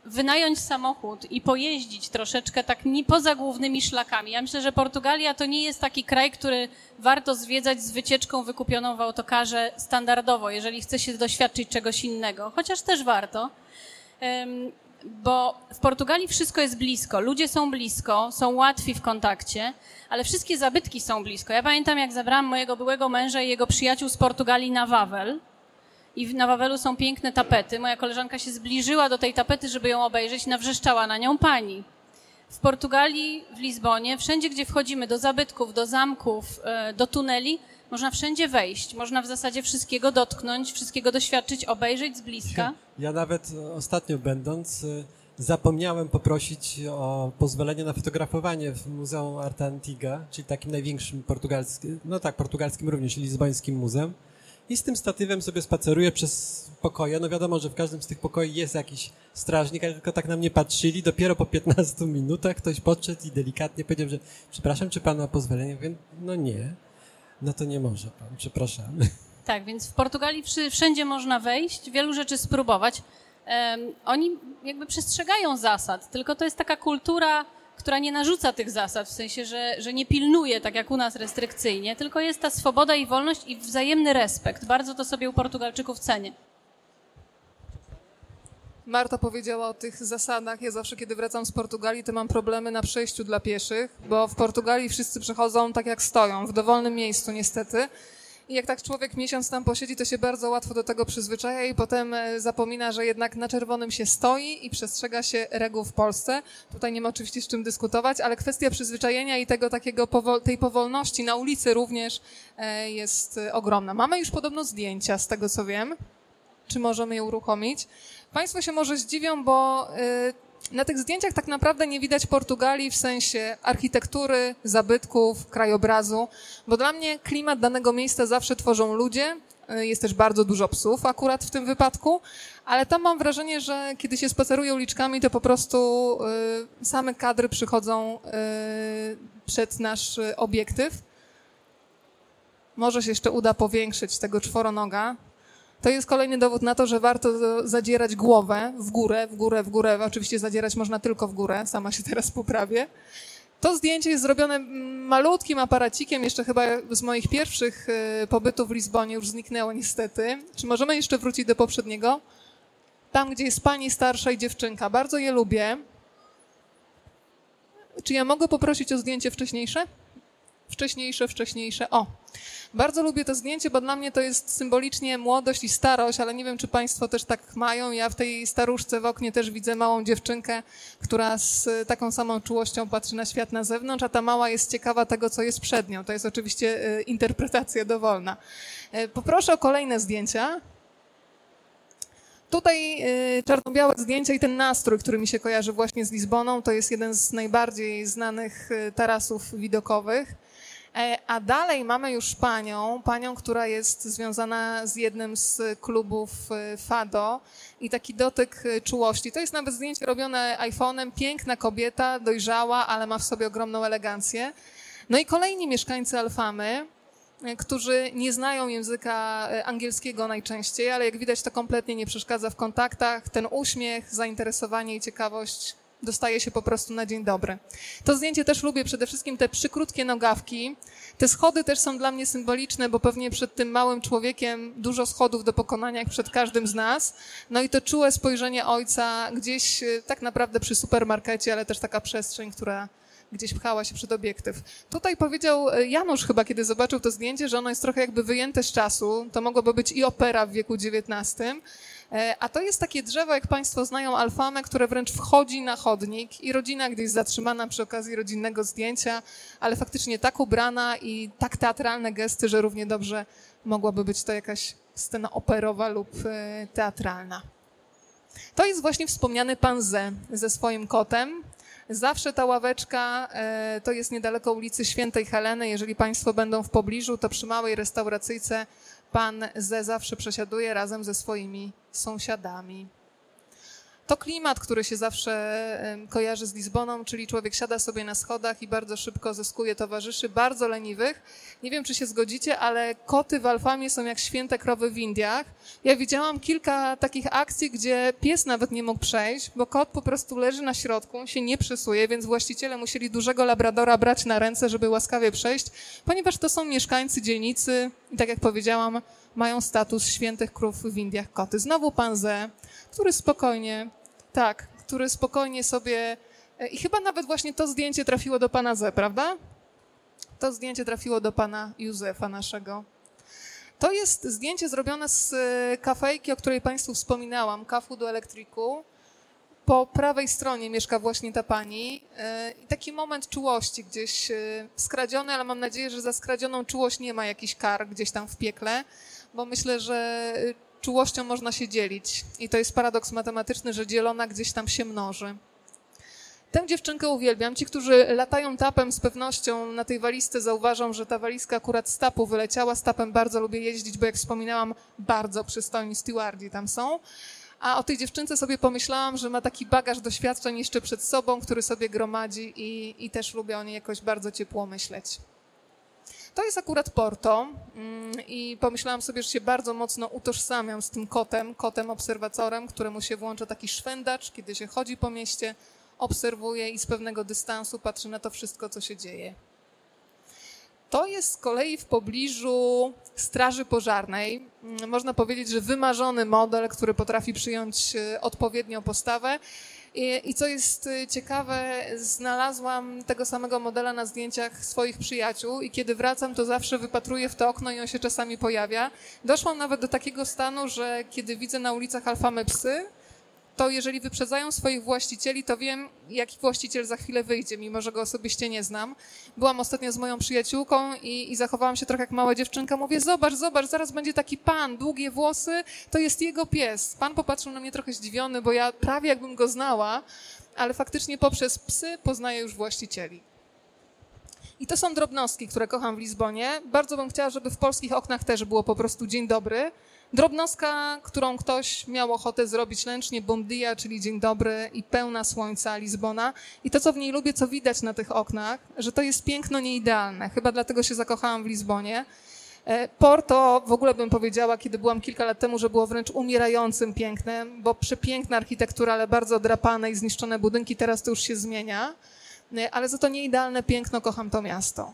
wynająć samochód i pojeździć troszeczkę tak nie poza głównymi szlakami. Ja myślę, że Portugalia to nie jest taki kraj, który warto zwiedzać z wycieczką wykupioną w autokarze standardowo, jeżeli chce się doświadczyć czegoś innego, chociaż też warto bo w Portugalii wszystko jest blisko, ludzie są blisko, są łatwi w kontakcie, ale wszystkie zabytki są blisko. Ja pamiętam, jak zabrałam mojego byłego męża i jego przyjaciół z Portugalii na Wawel. I na Wawelu są piękne tapety. Moja koleżanka się zbliżyła do tej tapety, żeby ją obejrzeć, nawrzeszczała na nią pani. W Portugalii, w Lizbonie, wszędzie, gdzie wchodzimy, do zabytków, do zamków, e, do tuneli, można wszędzie wejść, można w zasadzie wszystkiego dotknąć, wszystkiego doświadczyć, obejrzeć z bliska. Ja nawet ostatnio będąc y, zapomniałem poprosić o pozwolenie na fotografowanie w Muzeum Arte Antiga, czyli takim największym portugalskim, no tak, portugalskim również, lizbońskim muzeum. I z tym statywem sobie spaceruję przez pokoje. No wiadomo, że w każdym z tych pokoi jest jakiś strażnik, ale tylko tak na mnie patrzyli. Dopiero po 15 minutach ktoś podszedł i delikatnie powiedział, że przepraszam, czy pan ma pozwolenie? Mówię, no nie. No to nie może pan, przepraszam. Tak, więc w Portugalii wszędzie można wejść, wielu rzeczy spróbować. Um, oni jakby przestrzegają zasad, tylko to jest taka kultura, która nie narzuca tych zasad, w sensie, że, że nie pilnuje, tak jak u nas restrykcyjnie, tylko jest ta swoboda i wolność i wzajemny respekt. Bardzo to sobie u Portugalczyków cenię. Marta powiedziała o tych zasadach. Ja zawsze, kiedy wracam z Portugalii, to mam problemy na przejściu dla pieszych, bo w Portugalii wszyscy przechodzą tak, jak stoją, w dowolnym miejscu niestety. I jak tak człowiek miesiąc tam posiedzi, to się bardzo łatwo do tego przyzwyczaja i potem e, zapomina, że jednak na czerwonym się stoi i przestrzega się reguł w Polsce. Tutaj nie ma oczywiście z czym dyskutować, ale kwestia przyzwyczajenia i tego takiego powol tej powolności na ulicy również e, jest e, ogromna. Mamy już podobno zdjęcia, z tego co wiem. Czy możemy je uruchomić? Państwo się może zdziwią, bo na tych zdjęciach tak naprawdę nie widać Portugalii w sensie architektury, zabytków, krajobrazu, bo dla mnie klimat danego miejsca zawsze tworzą ludzie. Y, jest też bardzo dużo psów akurat w tym wypadku, ale tam mam wrażenie, że kiedy się spaceruje uliczkami, to po prostu y, same kadry przychodzą przed nasz obiektyw. Może się jeszcze uda powiększyć tego czworonoga, to jest kolejny dowód na to, że warto zadzierać głowę w górę, w górę, w górę. Oczywiście zadzierać można tylko w górę, sama się teraz poprawię. To zdjęcie jest zrobione malutkim aparacikiem, jeszcze chyba z moich pierwszych y, pobytów w Lizbonie, już zniknęło niestety. Czy możemy jeszcze wrócić do poprzedniego? Tam, gdzie jest pani starsza i dziewczynka. Bardzo je lubię. Czy ja mogę poprosić o zdjęcie wcześniejsze? Wcześniejsze, wcześniejsze. O, bardzo lubię to zdjęcie, bo dla mnie to jest symbolicznie młodość i starość, ale nie wiem, czy Państwo też tak mają. Ja w tej staruszce w oknie też widzę małą dziewczynkę, która z taką samą czułością patrzy na świat na zewnątrz, a ta mała jest ciekawa tego, co jest przed nią. To jest oczywiście e, interpretacja dowolna. E, poproszę o kolejne zdjęcia. Tutaj y, czarno-białe zdjęcia i ten nastrój, który mi się kojarzy właśnie z Lizboną, to jest jeden z najbardziej znanych tarasów widokowych. E, a dalej mamy już panią, panią, która jest związana z jednym z klubów y, Fado i taki dotyk czułości. To jest nawet zdjęcie robione iPhone'em, piękna kobieta, dojrzała, ale ma w sobie ogromną elegancję. No i kolejni mieszkańcy Alfamy, E, którzy nie znają języka e, angielskiego najczęściej, ale jak widać to kompletnie nie przeszkadza w kontaktach. Ten uśmiech, zainteresowanie i ciekawość dostaje się po prostu na dzień dobry. To zdjęcie też lubię, przede wszystkim te przykrótkie nogawki. Te schody też są dla mnie symboliczne, bo pewnie przed tym małym człowiekiem dużo schodów do pokonania, jak przed każdym z nas. No i to czułe spojrzenie ojca gdzieś e, tak naprawdę przy supermarkecie, ale też taka przestrzeń, która gdzieś pchała się przed obiektyw. Tutaj powiedział e, Janusz chyba, kiedy zobaczył to zdjęcie, że ono jest trochę jakby wyjęte z czasu. To mogłoby być i opera w wieku XIX. E, a to jest takie drzewo, jak Państwo znają, alfamę, które wręcz wchodzi na chodnik i rodzina gdzieś zatrzymana przy okazji rodzinnego zdjęcia, ale faktycznie tak ubrana i tak teatralne gesty, że równie dobrze mogłaby być to jakaś scena operowa lub e, teatralna. To jest właśnie wspomniany pan Z ze swoim kotem. Zawsze ta ławeczka e, to jest niedaleko ulicy Świętej Heleny. Jeżeli Państwo będą w pobliżu, to przy małej restauracyjce pan ze zawsze przesiaduje razem ze swoimi sąsiadami. To klimat, który się zawsze kojarzy z Lizboną, czyli człowiek siada sobie na schodach i bardzo szybko zyskuje towarzyszy, bardzo leniwych. Nie wiem, czy się zgodzicie, ale koty w Alfamie są jak święte krowy w Indiach. Ja widziałam kilka takich akcji, gdzie pies nawet nie mógł przejść, bo kot po prostu leży na środku, się nie przysuje, więc właściciele musieli dużego labradora brać na ręce, żeby łaskawie przejść, ponieważ to są mieszkańcy dzielnicy i tak jak powiedziałam, mają status świętych krów w Indiach koty. Znowu pan Z, który spokojnie tak, który spokojnie sobie. E, I chyba nawet właśnie to zdjęcie trafiło do pana Z, prawda? To zdjęcie trafiło do pana Józefa naszego. To jest zdjęcie zrobione z e, kafejki, o której Państwu wspominałam, kafu do elektryku. Po prawej stronie mieszka właśnie ta pani. E, I taki moment czułości gdzieś skradziony, ale mam nadzieję, że za skradzioną czułość nie ma jakichś kar gdzieś tam w piekle, bo myślę, że czułością można się dzielić. I to jest paradoks matematyczny, że dzielona gdzieś tam się mnoży. Tę dziewczynkę uwielbiam. Ci, którzy latają tapem z pewnością na tej walizce zauważą, że ta walizka akurat z tapu wyleciała. Z tapem bardzo lubię jeździć, bo jak wspominałam, bardzo przystojni stewardzi tam są. A o tej dziewczynce sobie pomyślałam, że ma taki bagaż doświadczeń jeszcze przed sobą, który sobie gromadzi i, i też lubię o niej jakoś bardzo ciepło myśleć. To jest akurat Porto mm, i pomyślałam sobie, że się bardzo mocno utożsamiam z tym kotem, kotem obserwatorem, któremu się włącza taki szwendacz, kiedy się chodzi po mieście, obserwuje i z pewnego dystansu patrzy na to wszystko, co się dzieje. To jest z kolei w pobliżu Straży Pożarnej. Mm, można powiedzieć, że wymarzony model, który potrafi przyjąć e, odpowiednią postawę i, I, co jest y, ciekawe, znalazłam tego samego modela na zdjęciach swoich przyjaciół i kiedy wracam, to zawsze wypatruję w to okno i on się czasami pojawia. Doszłam nawet do takiego stanu, że kiedy widzę na ulicach alfamy psy, to jeżeli wyprzedzają swoich właścicieli, to wiem, jaki właściciel za chwilę wyjdzie, mimo że go osobiście nie znam. Byłam ostatnio z moją przyjaciółką i, i zachowałam się trochę jak mała dziewczynka. Mówię, zobacz, zobacz, zaraz będzie taki pan, długie włosy, to jest jego pies. Pan popatrzył na mnie trochę zdziwiony, bo ja prawie jakbym go znała, ale faktycznie poprzez psy poznaję już właścicieli. I to są drobnostki, które kocham w Lizbonie. Bardzo bym chciała, żeby w polskich oknach też było po prostu dzień dobry, Drobnostka, którą ktoś miał ochotę zrobić ręcznie, bon dia, czyli dzień dobry i pełna słońca Lizbona. I to, co w niej lubię, co widać na tych oknach, że to jest piękno nieidealne. Chyba dlatego się zakochałam w Lizbonie. E, Porto w ogóle bym powiedziała, kiedy byłam kilka lat temu, że było wręcz umierającym pięknem, bo przepiękna architektura, ale bardzo odrapane i zniszczone budynki, teraz to już się zmienia. y, ale za to nie idealne piękno, kocham to miasto.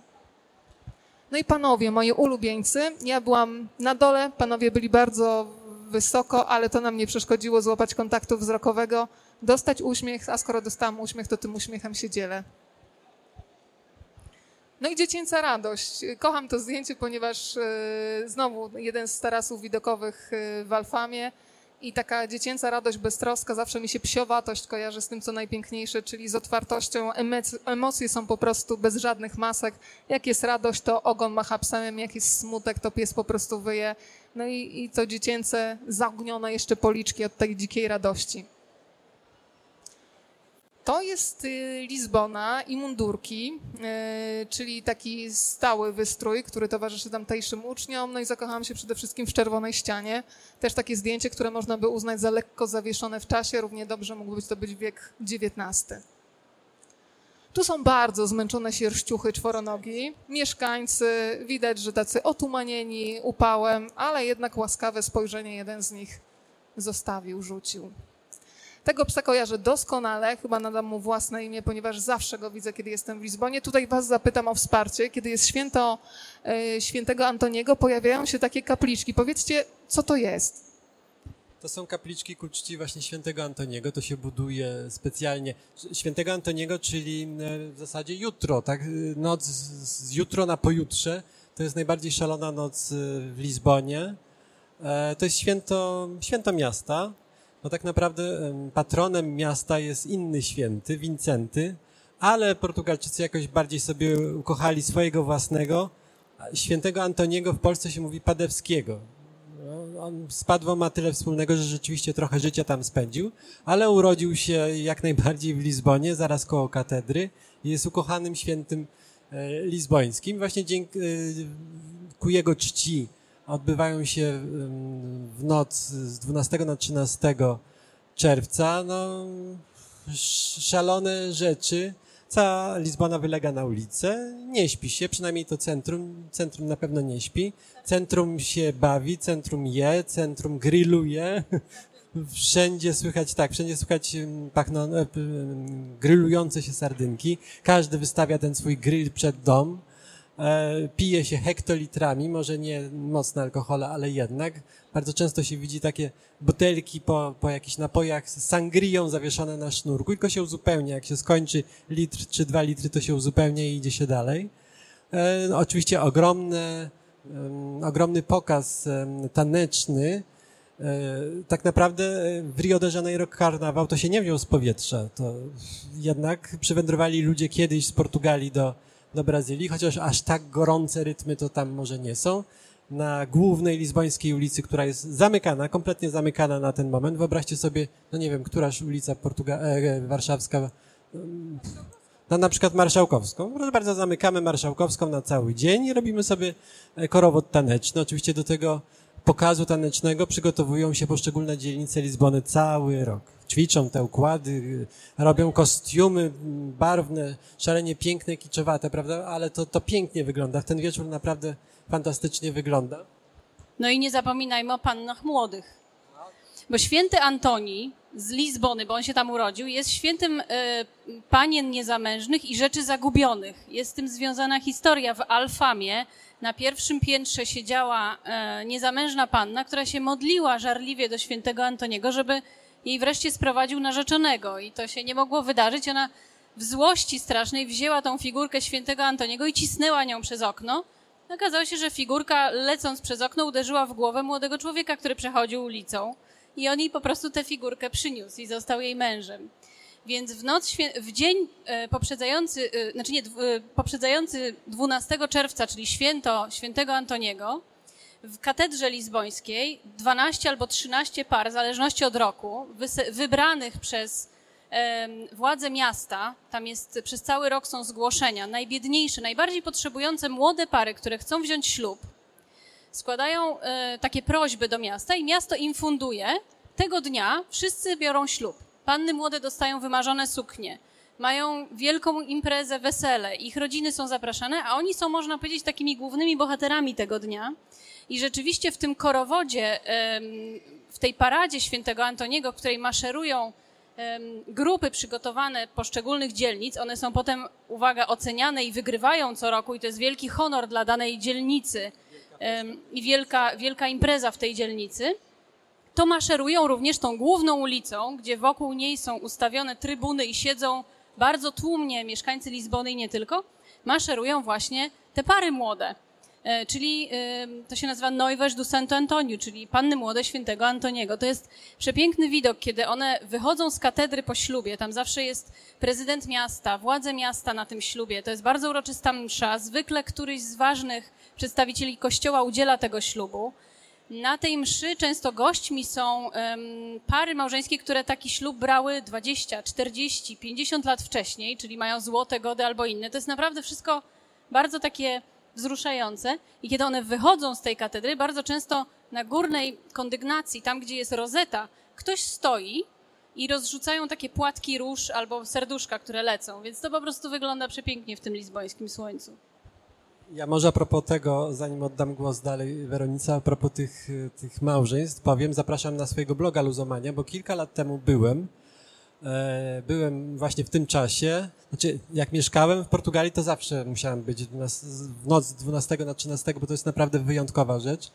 No i panowie, moi ulubieńcy, ja byłam na dole, panowie byli bardzo wysoko, ale to nam nie przeszkodziło złapać kontaktu wzrokowego, dostać uśmiech, a skoro dostałam uśmiech, to tym uśmiechem się dzielę. No i dziecięca radość. Kocham to zdjęcie, ponieważ e, znowu jeden z tarasów widokowych e, w Alfamie i taka dziecięca radość, beztroska, zawsze mi się psiowatość kojarzy z tym, co najpiękniejsze, czyli z otwartością. Emocje są po prostu bez żadnych masek. Jak jest radość, to ogon macha psem, jak jest smutek, to pies po prostu wyje. No i, i to dziecięce, zaognione jeszcze policzki od tej dzikiej radości. To jest y, Lizbona i mundurki, y, czyli taki stały wystrój, który towarzyszy tamtejszym uczniom. No i zakochałam się przede wszystkim w czerwonej ścianie. Też takie zdjęcie, które można by uznać za lekko zawieszone w czasie. Równie dobrze mógłby to być wiek XIX. Tu są bardzo zmęczone sierściuchy czworonogi. Mieszkańcy, widać, że tacy otumanieni upałem, ale jednak łaskawe spojrzenie jeden z nich zostawił, rzucił. Tego psa kojarzę doskonale, chyba nadam mu własne imię, ponieważ zawsze go widzę, kiedy jestem w Lizbonie. Tutaj was zapytam o wsparcie. Kiedy jest święto e, świętego Antoniego, pojawiają się takie kapliczki. Powiedzcie, co to jest? To są kapliczki ku czci właśnie świętego Antoniego. To się buduje specjalnie. Świętego Antoniego, czyli e, w zasadzie jutro, tak? Noc z jutro na pojutrze. To jest najbardziej szalona noc e, w Lizbonie. To jest święto, święto miasta no tak naprawdę patronem miasta jest inny święty, Wincenty, ale Portugalczycy jakoś bardziej sobie ukochali swojego własnego. Świętego Antoniego w Polsce się mówi Padewskiego. No, on z Padwą ma tyle wspólnego, że rzeczywiście trochę życia tam spędził, ale urodził się jak najbardziej w Lizbonie, zaraz koło katedry i jest ukochanym świętym e, lizbońskim. Właśnie dzięki, e, ku jego czci odbywają się w noc z 12 na 13 czerwca. No, szalone rzeczy. Cała Lizbona wylega na ulicę. Nie śpi się, przynajmniej to centrum. Centrum na pewno nie śpi. Centrum się bawi, centrum je, centrum grilluje. Wszędzie słychać, tak, wszędzie słychać pachną, grillujące się sardynki. Każdy wystawia ten swój grill przed dom. E, pije się hektolitrami, może nie mocne alkohole, ale jednak. Bardzo często się widzi takie butelki po, po jakichś napojach z sangrią zawieszone na sznurku, tylko się uzupełnia. Jak się skończy litr czy dwa litry, to się uzupełnia i idzie się dalej. E, no, oczywiście ogromne, um, ogromny pokaz taneczny. E, tak naprawdę w Rio de Janeiro karnawał to się nie wziął z powietrza. To jednak przywędrowali ludzie kiedyś z Portugalii do, do Brazylii, chociaż aż tak gorące rytmy to tam może nie są. Na głównej lizbońskiej ulicy, która jest zamykana, kompletnie zamykana na ten moment. Wyobraźcie sobie, no nie wiem, któraż ulica Portuga e, warszawska, no na przykład Marszałkowską. Proszę bardzo, zamykamy Marszałkowską na cały dzień i robimy sobie e, korowód taneczny. Oczywiście do tego pokazu tanecznego przygotowują się poszczególne dzielnice Lizbony cały rok ćwiczą te układy, robią kostiumy barwne, szalenie piękne, kiczowate, prawda? Ale to, to pięknie wygląda. Ten wieczór naprawdę fantastycznie wygląda. No i nie zapominajmy o pannach młodych. Bo święty Antoni z Lizbony, bo on się tam urodził, jest świętym y, panien niezamężnych i rzeczy zagubionych. Jest z tym związana historia. W Alfamie na pierwszym piętrze siedziała y, niezamężna panna, która się modliła żarliwie do świętego Antoniego, żeby jej wreszcie sprowadził narzeczonego i to się nie mogło wydarzyć. Ona w złości strasznej wzięła tą figurkę świętego Antoniego i cisnęła nią przez okno. Okazało się, że figurka lecąc przez okno uderzyła w głowę młodego człowieka, który przechodził ulicą i on jej po prostu tę figurkę przyniósł i został jej mężem. Więc w noc, w dzień e, poprzedzający, e, znaczy nie, e, poprzedzający 12 czerwca, czyli święto świętego Antoniego, w katedrze lizbońskiej 12 albo 13 par, w zależności od roku, wybranych przez władze miasta, tam jest przez cały rok są zgłoszenia, najbiedniejsze, najbardziej potrzebujące młode pary, które chcą wziąć ślub, składają e, takie prośby do miasta i miasto im funduje. Tego dnia wszyscy biorą ślub. Panny młode dostają wymarzone suknie, mają wielką imprezę, wesele, ich rodziny są zapraszane, a oni są, można powiedzieć, takimi głównymi bohaterami tego dnia. I rzeczywiście w tym korowodzie, w tej paradzie świętego Antoniego, w której maszerują grupy przygotowane poszczególnych dzielnic, one są potem, uwaga, oceniane i wygrywają co roku i to jest wielki honor dla danej dzielnicy i wielka, wielka impreza w tej dzielnicy, to maszerują również tą główną ulicą, gdzie wokół niej są ustawione trybuny i siedzą bardzo tłumnie mieszkańcy Lizbony i nie tylko, maszerują właśnie te pary młode. E, Czyli to się nazywa Noivas do Santo Antoniu, czyli panny młode świętego Antoniego. To jest przepiękny widok, kiedy one wychodzą z katedry po ślubie. Tam zawsze jest prezydent miasta, władze miasta na tym ślubie. To jest bardzo uroczysta msza. Zwykle któryś z ważnych przedstawicieli kościoła udziela tego ślubu. Na tej mszy często gośćmi są pary małżeńskie, które taki ślub brały 20, 40, 50 lat wcześniej, czyli mają złote gody albo inne. To jest naprawdę wszystko bardzo takie wzruszające. I kiedy one wychodzą z tej katedry, bardzo często na górnej kondygnacji, tam gdzie jest rozeta, ktoś stoi i rozrzucają takie płatki róż albo serduszka, które lecą. Więc to po prostu wygląda przepięknie w tym lizbońskim słońcu. Ja może a propos tego, zanim oddam głos dalej Weronice, a propos tych, tych małżeństw, powiem, zapraszam na swojego bloga Luzomania, bo kilka lat temu byłem, byłem właśnie w tym czasie, znaczy jak mieszkałem w Portugalii, to zawsze musiałem być w noc z 12 na 13, bo to jest naprawdę wyjątkowa rzecz.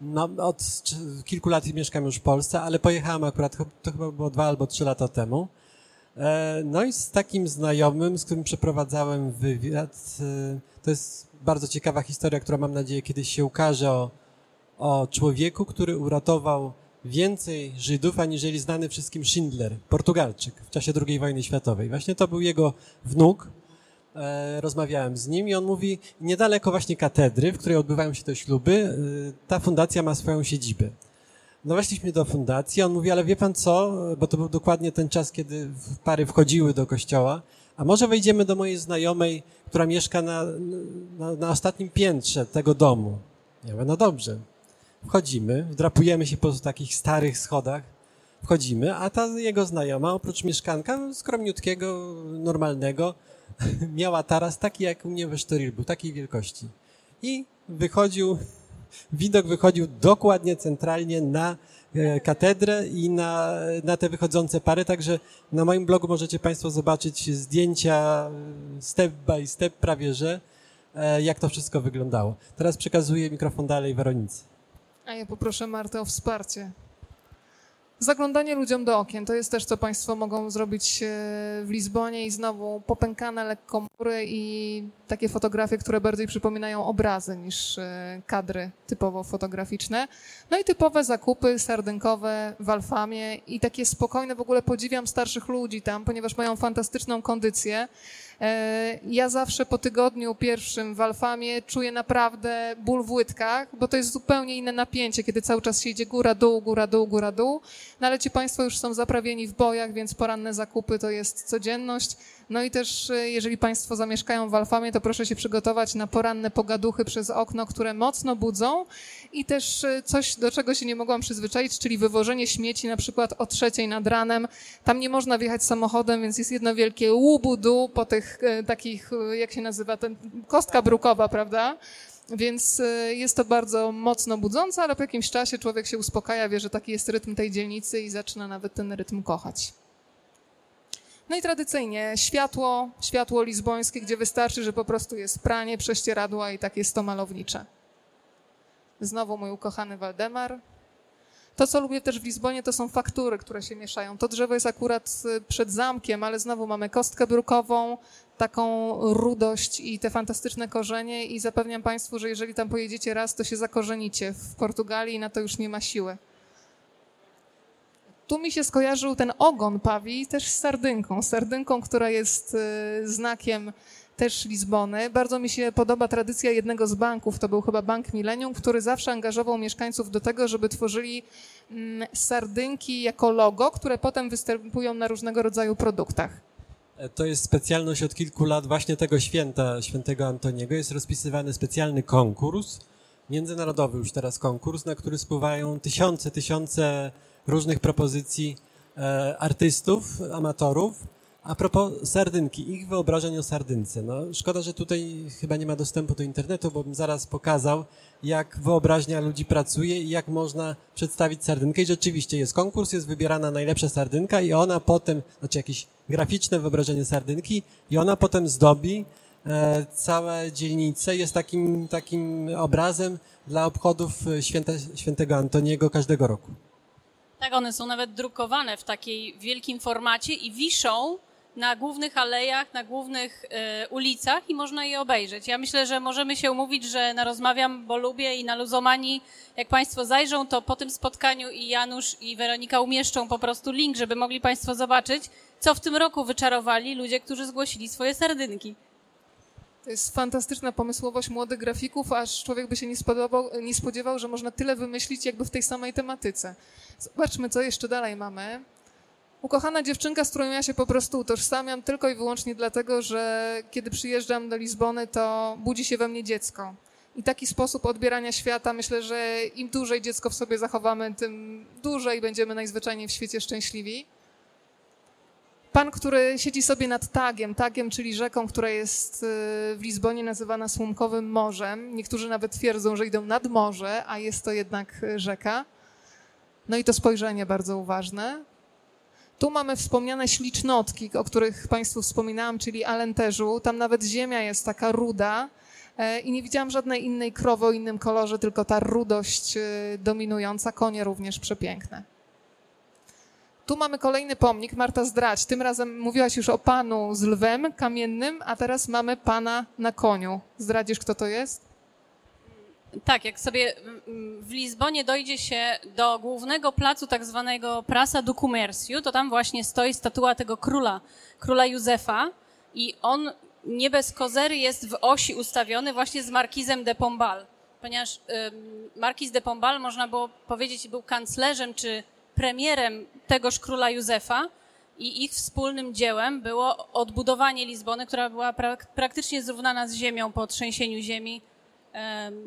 No, od kilku lat mieszkam już w Polsce, ale pojechałem akurat, to chyba było dwa albo trzy lata temu. E, No i z takim znajomym, z którym przeprowadzałem wywiad, e, to jest bardzo ciekawa historia, która mam nadzieję kiedyś się ukaże o, o człowieku, który uratował więcej Żydów, aniżeli znany wszystkim Schindler, Portugalczyk w czasie II wojny światowej. Właśnie to był jego wnuk. E, Rozmawiałem z nim i on mówi, niedaleko właśnie katedry, w której odbywają się te śluby, e, ta fundacja ma swoją siedzibę. No weszliśmy do fundacji, on mówi, ale wie pan co, bo to był dokładnie ten czas, kiedy pary wchodziły do kościoła, a może wejdziemy do mojej znajomej, która mieszka na, na, na ostatnim piętrze tego domu. Ja mówię, no dobrze. Wchodzimy, wdrapujemy się po takich starych schodach, wchodzimy, a ta jego znajoma, oprócz mieszkanka skromniutkiego, normalnego, miała taras taki jak u mnie we Sztoril, był takiej wielkości. I wychodził, widok wychodził dokładnie centralnie na e, katedrę i na, na te wychodzące pary, także na moim blogu możecie Państwo zobaczyć zdjęcia e, step by step prawie, że e, jak to wszystko wyglądało. Teraz przekazuję mikrofon dalej Weronice. A ja poproszę Martę o wsparcie. Zaglądanie ludziom do okien to jest też, co Państwo mogą zrobić e, w Lizbonie i znowu popękane lekko mury i takie fotografie, które bardziej przypominają obrazy niż e, kadry typowo fotograficzne. No i typowe zakupy sardynkowe w Alfamie i takie spokojne, w ogóle podziwiam starszych ludzi tam, ponieważ mają fantastyczną kondycję. E, Ja zawsze po tygodniu pierwszym w Alfamie czuję naprawdę ból w łydkach, bo to jest zupełnie inne napięcie, kiedy cały czas się idzie góra, dół, góra, dół, góra, dół. No ale ci Państwo już są zaprawieni w bojach, więc poranne zakupy to jest codzienność. No i też, e, jeżeli Państwo zamieszkają w Alfamie, to proszę się przygotować na poranne pogaduchy przez okno, które mocno budzą i też e, coś, do czego się nie mogłam przyzwyczaić, czyli wywożenie śmieci na przykład o trzeciej nad ranem. Tam nie można wjechać samochodem, więc jest jedno wielkie łubudu po tych e, takich, jak się nazywa, ten, kostka brukowa, prawda? Więc jest to bardzo mocno budzące, ale po jakimś czasie człowiek się uspokaja, wie, że taki jest rytm tej dzielnicy i zaczyna nawet ten rytm kochać. No i tradycyjnie światło, światło lizbońskie, gdzie wystarczy, że po prostu jest pranie, prześcieradła i tak jest to malownicze. Znowu mój ukochany Waldemar. To, co lubię też w Lizbonie, to są faktury, które się mieszają. To drzewo jest akurat y, przed zamkiem, ale znowu mamy kostkę brukową, taką rudość i te fantastyczne korzenie i zapewniam Państwu, że jeżeli tam pojedziecie raz, to się zakorzenicie w Portugalii na to już nie ma siły. Tu mi się skojarzył ten ogon pawi też z sardynką. Sardynką, która jest y, znakiem też Lizbony. Bardzo mi się podoba tradycja jednego z banków, to był chyba Bank Millennium, który zawsze angażował mieszkańców do tego, żeby tworzyli mm, sardynki jako logo, które potem występują na różnego rodzaju produktach. E, To jest specjalność od kilku lat właśnie tego święta, świętego Antoniego. Jest rozpisywany specjalny konkurs, międzynarodowy już teraz konkurs, na który spływają tysiące, tysiące różnych propozycji e, artystów, amatorów, A propos sardynki, ich wyobrażeń o sardynce. No, szkoda, że tutaj chyba nie ma dostępu do internetu, bo bym zaraz pokazał, jak wyobraźnia ludzi pracuje i jak można przedstawić sardynkę. I rzeczywiście jest konkurs, jest wybierana najlepsza sardynka i ona potem, znaczy jakieś graficzne wyobrażenie sardynki i ona potem zdobi e, całe dzielnice, jest takim, takim obrazem dla obchodów święta, świętego Antoniego każdego roku. Tak, one są nawet drukowane w takiej wielkim formacie i wiszą na głównych alejach, na głównych e, ulicach i można je obejrzeć. Ja myślę, że możemy się umówić, że na Rozmawiam, bo lubię i na Luzomanii, jak Państwo zajrzą, to po tym spotkaniu i Janusz i Weronika umieszczą po prostu link, żeby mogli Państwo zobaczyć, co w tym roku wyczarowali ludzie, którzy zgłosili swoje sardynki. To jest fantastyczna pomysłowość młodych grafików, aż człowiek by się nie, spodobał, nie spodziewał, że można tyle wymyślić jakby w tej samej tematyce. Zobaczmy, co jeszcze dalej mamy. Ukochana dziewczynka, z którą ja się po prostu utożsamiam tylko i wyłącznie dlatego, że kiedy przyjeżdżam do Lizbony, to budzi się we mnie dziecko. I taki sposób odbierania świata, myślę, że im dłużej dziecko w sobie zachowamy, tym dłużej będziemy najzwyczajniej w świecie szczęśliwi. Pan, który siedzi sobie nad Tagiem, Tagiem, czyli rzeką, która jest y, w Lizbonie nazywana Słomkowym Morzem. Niektórzy nawet twierdzą, że idą nad morze, a jest to jednak y, rzeka. No i to spojrzenie bardzo uważne. Tu mamy wspomniane ślicznotki, o których Państwu wspominałam, czyli Alenteżu. Tam nawet ziemia jest taka ruda e, i nie widziałam żadnej innej krowy o innym kolorze, tylko ta rudość y, dominująca. Konie również przepiękne. Tu mamy kolejny pomnik, Marta Zdrać. Tym razem mówiłaś już o panu z lwem kamiennym, a teraz mamy pana na koniu. Zdradzisz, kto to jest? Tak, jak sobie w Lizbonie dojdzie się do głównego placu tak zwanego Prasa do Comércio, to tam właśnie stoi statua tego króla, króla Józefa i on nie bez kozery jest w osi ustawiony właśnie z Markizem de Pombal, ponieważ Markiz de Pombal, można było powiedzieć, był kanclerzem czy premierem tegoż króla Józefa i ich wspólnym dziełem było odbudowanie Lizbony, która była prak praktycznie zrównana z ziemią po trzęsieniu ziemi.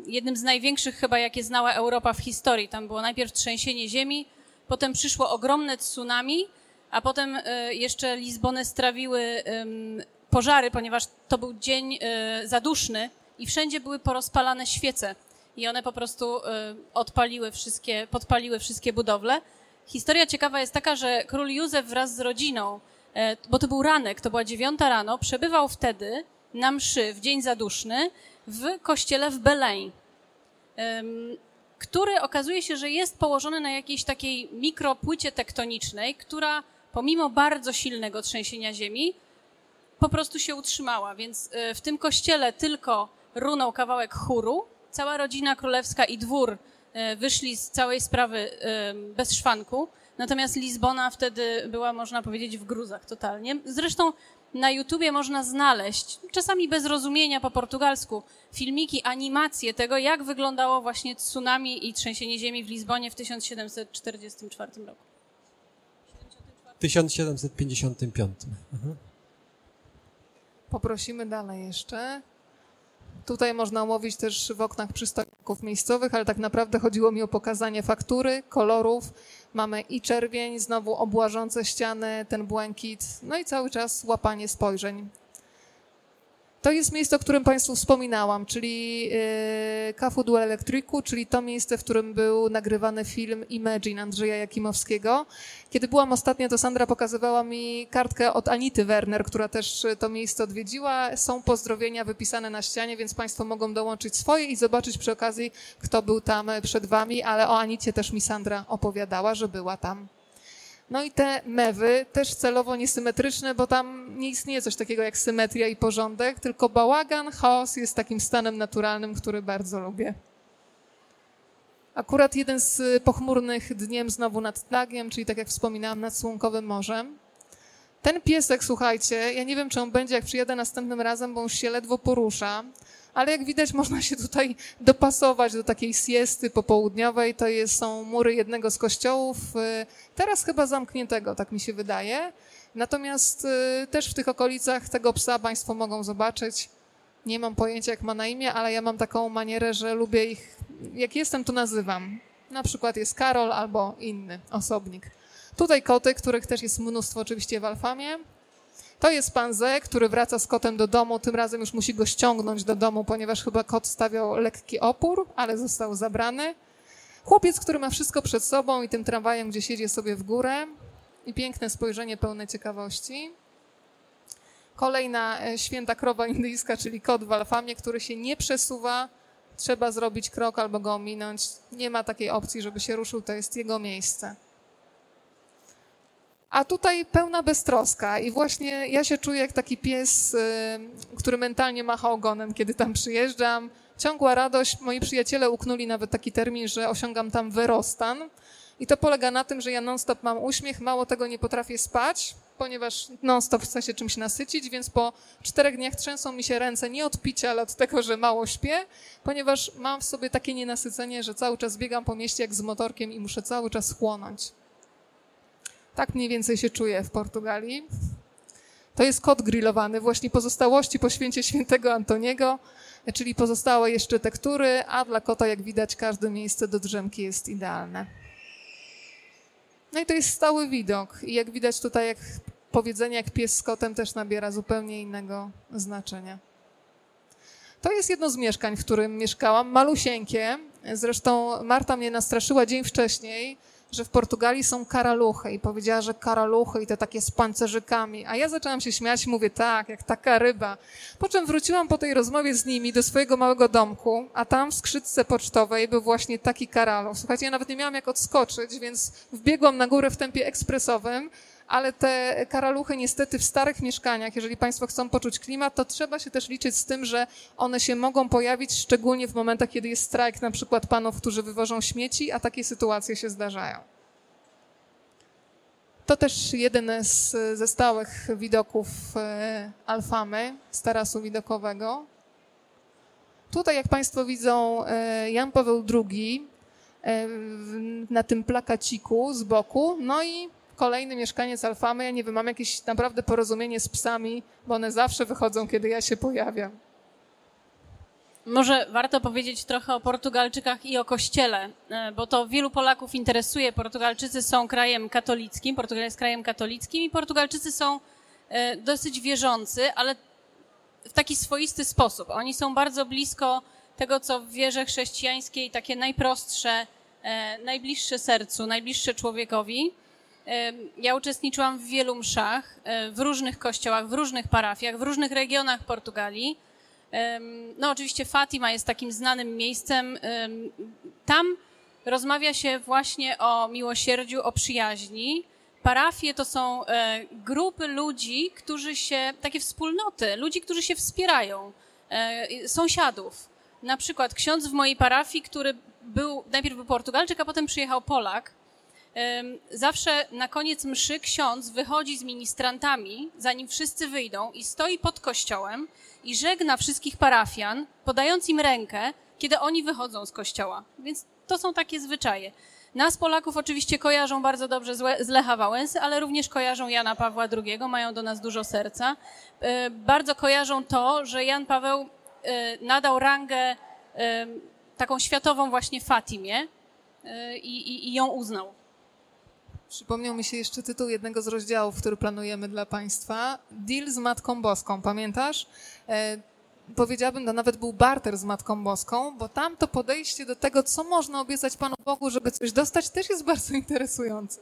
Jednym z największych chyba, jakie znała Europa w historii. Tam było najpierw trzęsienie ziemi, potem przyszło ogromne tsunami, a potem e, jeszcze Lizbonę strawiły pożary, ponieważ to był dzień e, zaduszny i wszędzie były porozpalane świece i one po prostu e, odpaliły wszystkie, podpaliły wszystkie budowle. Historia ciekawa jest taka, że król Józef wraz z rodziną, e, bo to był ranek, to była dziewiąta rano, przebywał wtedy na mszy w dzień zaduszny w kościele w Beleń, który okazuje się, że jest położony na jakiejś takiej mikropłycie tektonicznej, która pomimo bardzo silnego trzęsienia ziemi po prostu się utrzymała. Więc e, w tym kościele tylko runął kawałek chóru, cała rodzina królewska i dwór wyszli z całej sprawy e, bez szwanku. Natomiast Lizbona wtedy była, można powiedzieć, w gruzach totalnie. Zresztą na YouTubie można znaleźć, czasami bez rozumienia po portugalsku, filmiki, animacje tego, jak wyglądało właśnie tsunami i trzęsienie ziemi w Lizbonie w 1744 roku. 1755. Mhm. Poprosimy dalej jeszcze. Tutaj można łowić też w oknach przystojników miejscowych, ale tak naprawdę chodziło mi o pokazanie faktury, kolorów. Mamy i czerwień, znowu obłażące ściany, ten błękit, no i cały czas łapanie spojrzeń. To jest miejsce, o którym Państwu wspominałam, czyli Cafu du Electriku, czyli to miejsce, w którym był nagrywany film Imagine Andrzeja Jakimowskiego. Kiedy byłam ostatnio, to Sandra pokazywała mi kartkę od Anity Werner, która też to miejsce odwiedziła. Są pozdrowienia wypisane na ścianie, więc Państwo mogą dołączyć swoje i zobaczyć przy okazji, kto był tam przed Wami, ale o Anicie też mi Sandra opowiadała, że była tam. No i te mewy też celowo niesymetryczne, bo tam nie istnieje coś takiego jak symetria i porządek, tylko bałagan, chaos jest takim stanem naturalnym, który bardzo lubię. Akurat jeden z pochmurnych dniem znowu nad Tlagiem, czyli tak jak wspominałam, nad Słomkowym Morzem. Ten piesek, słuchajcie, ja nie wiem, czy on będzie, jak przyjadę następnym razem, bo on się ledwo porusza, ale jak widać, można się tutaj dopasować do takiej siesty popołudniowej. To jest, są mury jednego z kościołów, y, teraz chyba zamkniętego, tak mi się wydaje. Natomiast y, też w tych okolicach tego psa Państwo mogą zobaczyć. Nie mam pojęcia, jak ma na imię, ale ja mam taką manierę, że lubię ich, jak jestem, to nazywam. Na przykład jest Karol albo inny osobnik. Tutaj koty, których też jest mnóstwo oczywiście w Alfamie. To jest pan Z, który wraca z kotem do domu, tym razem już musi go ściągnąć do domu, ponieważ chyba kot stawiał lekki opór, ale został zabrany. Chłopiec, który ma wszystko przed sobą i tym tramwajem, gdzie siedzi sobie w górę i piękne spojrzenie pełne ciekawości. Kolejna e, święta krowa indyjska, czyli kot w alfamie, który się nie przesuwa, trzeba zrobić krok albo go ominąć. Nie ma takiej opcji, żeby się ruszył, to jest jego miejsce. A tutaj pełna beztroska i właśnie ja się czuję jak taki pies, y, który mentalnie macha ogonem, kiedy tam przyjeżdżam. Ciągła radość. Moi przyjaciele uknuli nawet taki termin, że osiągam tam wyrostan. I to polega na tym, że ja non-stop mam uśmiech, mało tego nie potrafię spać, ponieważ non-stop chcę się czymś nasycić, więc po czterech dniach trzęsą mi się ręce nie od picia, ale od tego, że mało śpię, ponieważ mam w sobie takie nienasycenie, że cały czas biegam po mieście jak z motorkiem i muszę cały czas chłonąć. Tak mniej więcej się czuję w Portugalii. To jest kot grillowany, właśnie pozostałości po święcie świętego Antoniego, czyli pozostałe jeszcze tektury, a dla kota, jak widać, każde miejsce do drzemki jest idealne. No i to jest stały widok. I jak widać tutaj, jak powiedzenie jak pies z kotem też nabiera zupełnie innego znaczenia. To jest jedno z mieszkań, w którym mieszkałam, malusieńkie. Zresztą Marta mnie nastraszyła dzień wcześniej, że w Portugalii są karaluchy i powiedziała, że karaluchy i te takie z pancerzykami. A ja zaczęłam się śmiać, mówię tak, jak taka ryba. Po czym wróciłam po tej rozmowie z nimi do swojego małego domku, a tam w skrzydce pocztowej był właśnie taki karaluch. Słuchajcie, ja nawet nie miałam jak odskoczyć, więc wbiegłam na górę w tempie ekspresowym, ale te karaluchy niestety w starych mieszkaniach, jeżeli Państwo chcą poczuć klimat, to trzeba się też liczyć z tym, że one się mogą pojawić szczególnie w momentach, kiedy jest strajk na przykład panów, którzy wywożą śmieci, a takie sytuacje się zdarzają. To też jeden z, ze stałych widoków e, Alfamy, z tarasu widokowego. Tutaj, jak Państwo widzą, e, Jan Paweł II e, na tym plakaciku z boku, no i kolejny mieszkaniec Alfamy, ja nie wiem, mam jakieś naprawdę porozumienie z psami, bo one zawsze wychodzą, kiedy ja się pojawiam. Może warto powiedzieć trochę o Portugalczykach i o Kościele, e, bo to wielu Polaków interesuje. Portugalczycy są krajem katolickim, Portugalia jest krajem katolickim i Portugalczycy są e, dosyć wierzący, ale w taki swoisty sposób. Oni są bardzo blisko tego, co w wierze chrześcijańskiej takie najprostsze, e, najbliższe sercu, najbliższe człowiekowi. Ja uczestniczyłam w wielu mszach, w różnych kościołach, w różnych parafiach, w różnych regionach Portugalii. No, oczywiście Fatima jest takim znanym miejscem. Tam rozmawia się właśnie o miłosierdziu, o przyjaźni. Parafie to są e, grupy ludzi, którzy się, takie wspólnoty, ludzi, którzy się wspierają, e, sąsiadów. Na przykład ksiądz w mojej parafii, który był, najpierw był Portugalczyk, a potem przyjechał Polak, zawsze na koniec mszy ksiądz wychodzi z ministrantami, zanim wszyscy wyjdą i stoi pod kościołem i żegna wszystkich parafian, podając im rękę, kiedy oni wychodzą z kościoła. Więc to są takie zwyczaje. Nas, Polaków, oczywiście kojarzą bardzo dobrze z Lecha Wałęsy, ale również kojarzą Jana Pawła II, mają do nas dużo serca. E, bardzo kojarzą to, że Jan Paweł e, nadał rangę e, taką światową właśnie Fatimie i, i, i ją uznał. Przypomniał mi się jeszcze tytuł jednego z rozdziałów, który planujemy dla Państwa. Deal z Matką Boską, pamiętasz? E, powiedziałabym, to nawet był barter z Matką Boską, bo tam to podejście do tego, co można obiecać Panu Bogu, żeby coś dostać, też jest bardzo interesujące.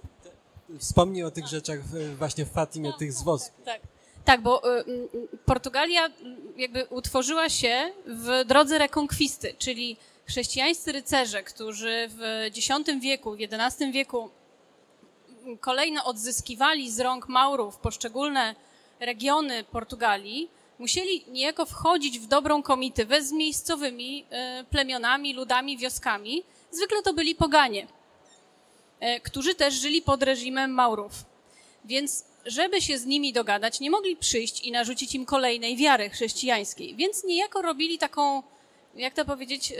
Wspomnij o tych rzeczach właśnie w Fatimie, tych zwozów. Tak. Tak, bo y, y, Portugalia jakby utworzyła się w drodze rekonkwisty, czyli chrześcijańscy rycerze, którzy w X wieku, w XI wieku kolejno odzyskiwali z rąk Maurów poszczególne regiony Portugalii, musieli niejako wchodzić w dobrą komitywę z miejscowymi e, plemionami, ludami, wioskami. Zwykle to byli poganie, e, którzy też żyli pod reżimem Maurów. Więc żeby się z nimi dogadać, nie mogli przyjść i narzucić im kolejnej wiary chrześcijańskiej. Więc niejako robili taką, jak to powiedzieć,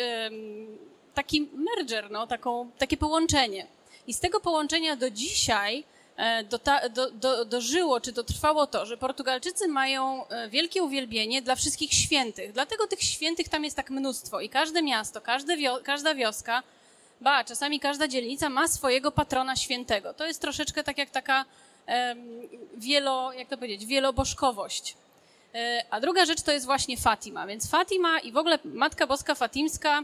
taki merger, no, taką, takie połączenie. I z tego połączenia do dzisiaj e, do, do, do, dożyło, czy to trwało to, że Portugalczycy mają e, wielkie uwielbienie dla wszystkich świętych. Dlatego tych świętych tam jest tak mnóstwo. I każde miasto, każde wio, każda wioska, ba, czasami każda dzielnica ma swojego patrona świętego. To jest troszeczkę tak jak taka wielo, jak to powiedzieć, wielobożkowość. E, A druga rzecz to jest właśnie Fatima. Więc Fatima i w ogóle Matka Boska Fatimska,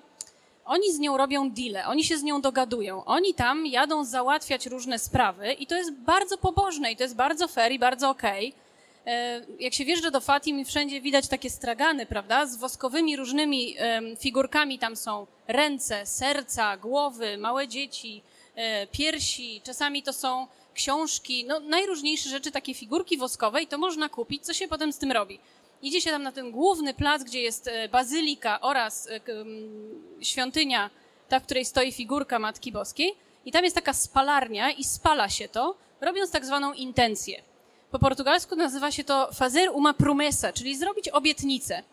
oni z nią robią deale, oni się z nią dogadują. Oni tam jadą załatwiać różne sprawy i to jest bardzo pobożne i to jest bardzo fair i bardzo okej. E, Jak się wjeżdża do Fatim i wszędzie widać takie stragany, prawda, z woskowymi różnymi figurkami, tam są ręce, serca, głowy, małe dzieci, e, piersi, czasami to są książki, no najróżniejsze rzeczy, takie figurki woskowe i to można kupić. Co się potem z tym robi? Idzie się tam na ten główny plac, gdzie jest e, bazylika oraz e, świątynia, ta, w której stoi figurka Matki Boskiej i tam jest taka spalarnia i spala się to, robiąc tak zwaną intencję. Po portugalsku nazywa się to fazer uma promesa, czyli zrobić obietnicę.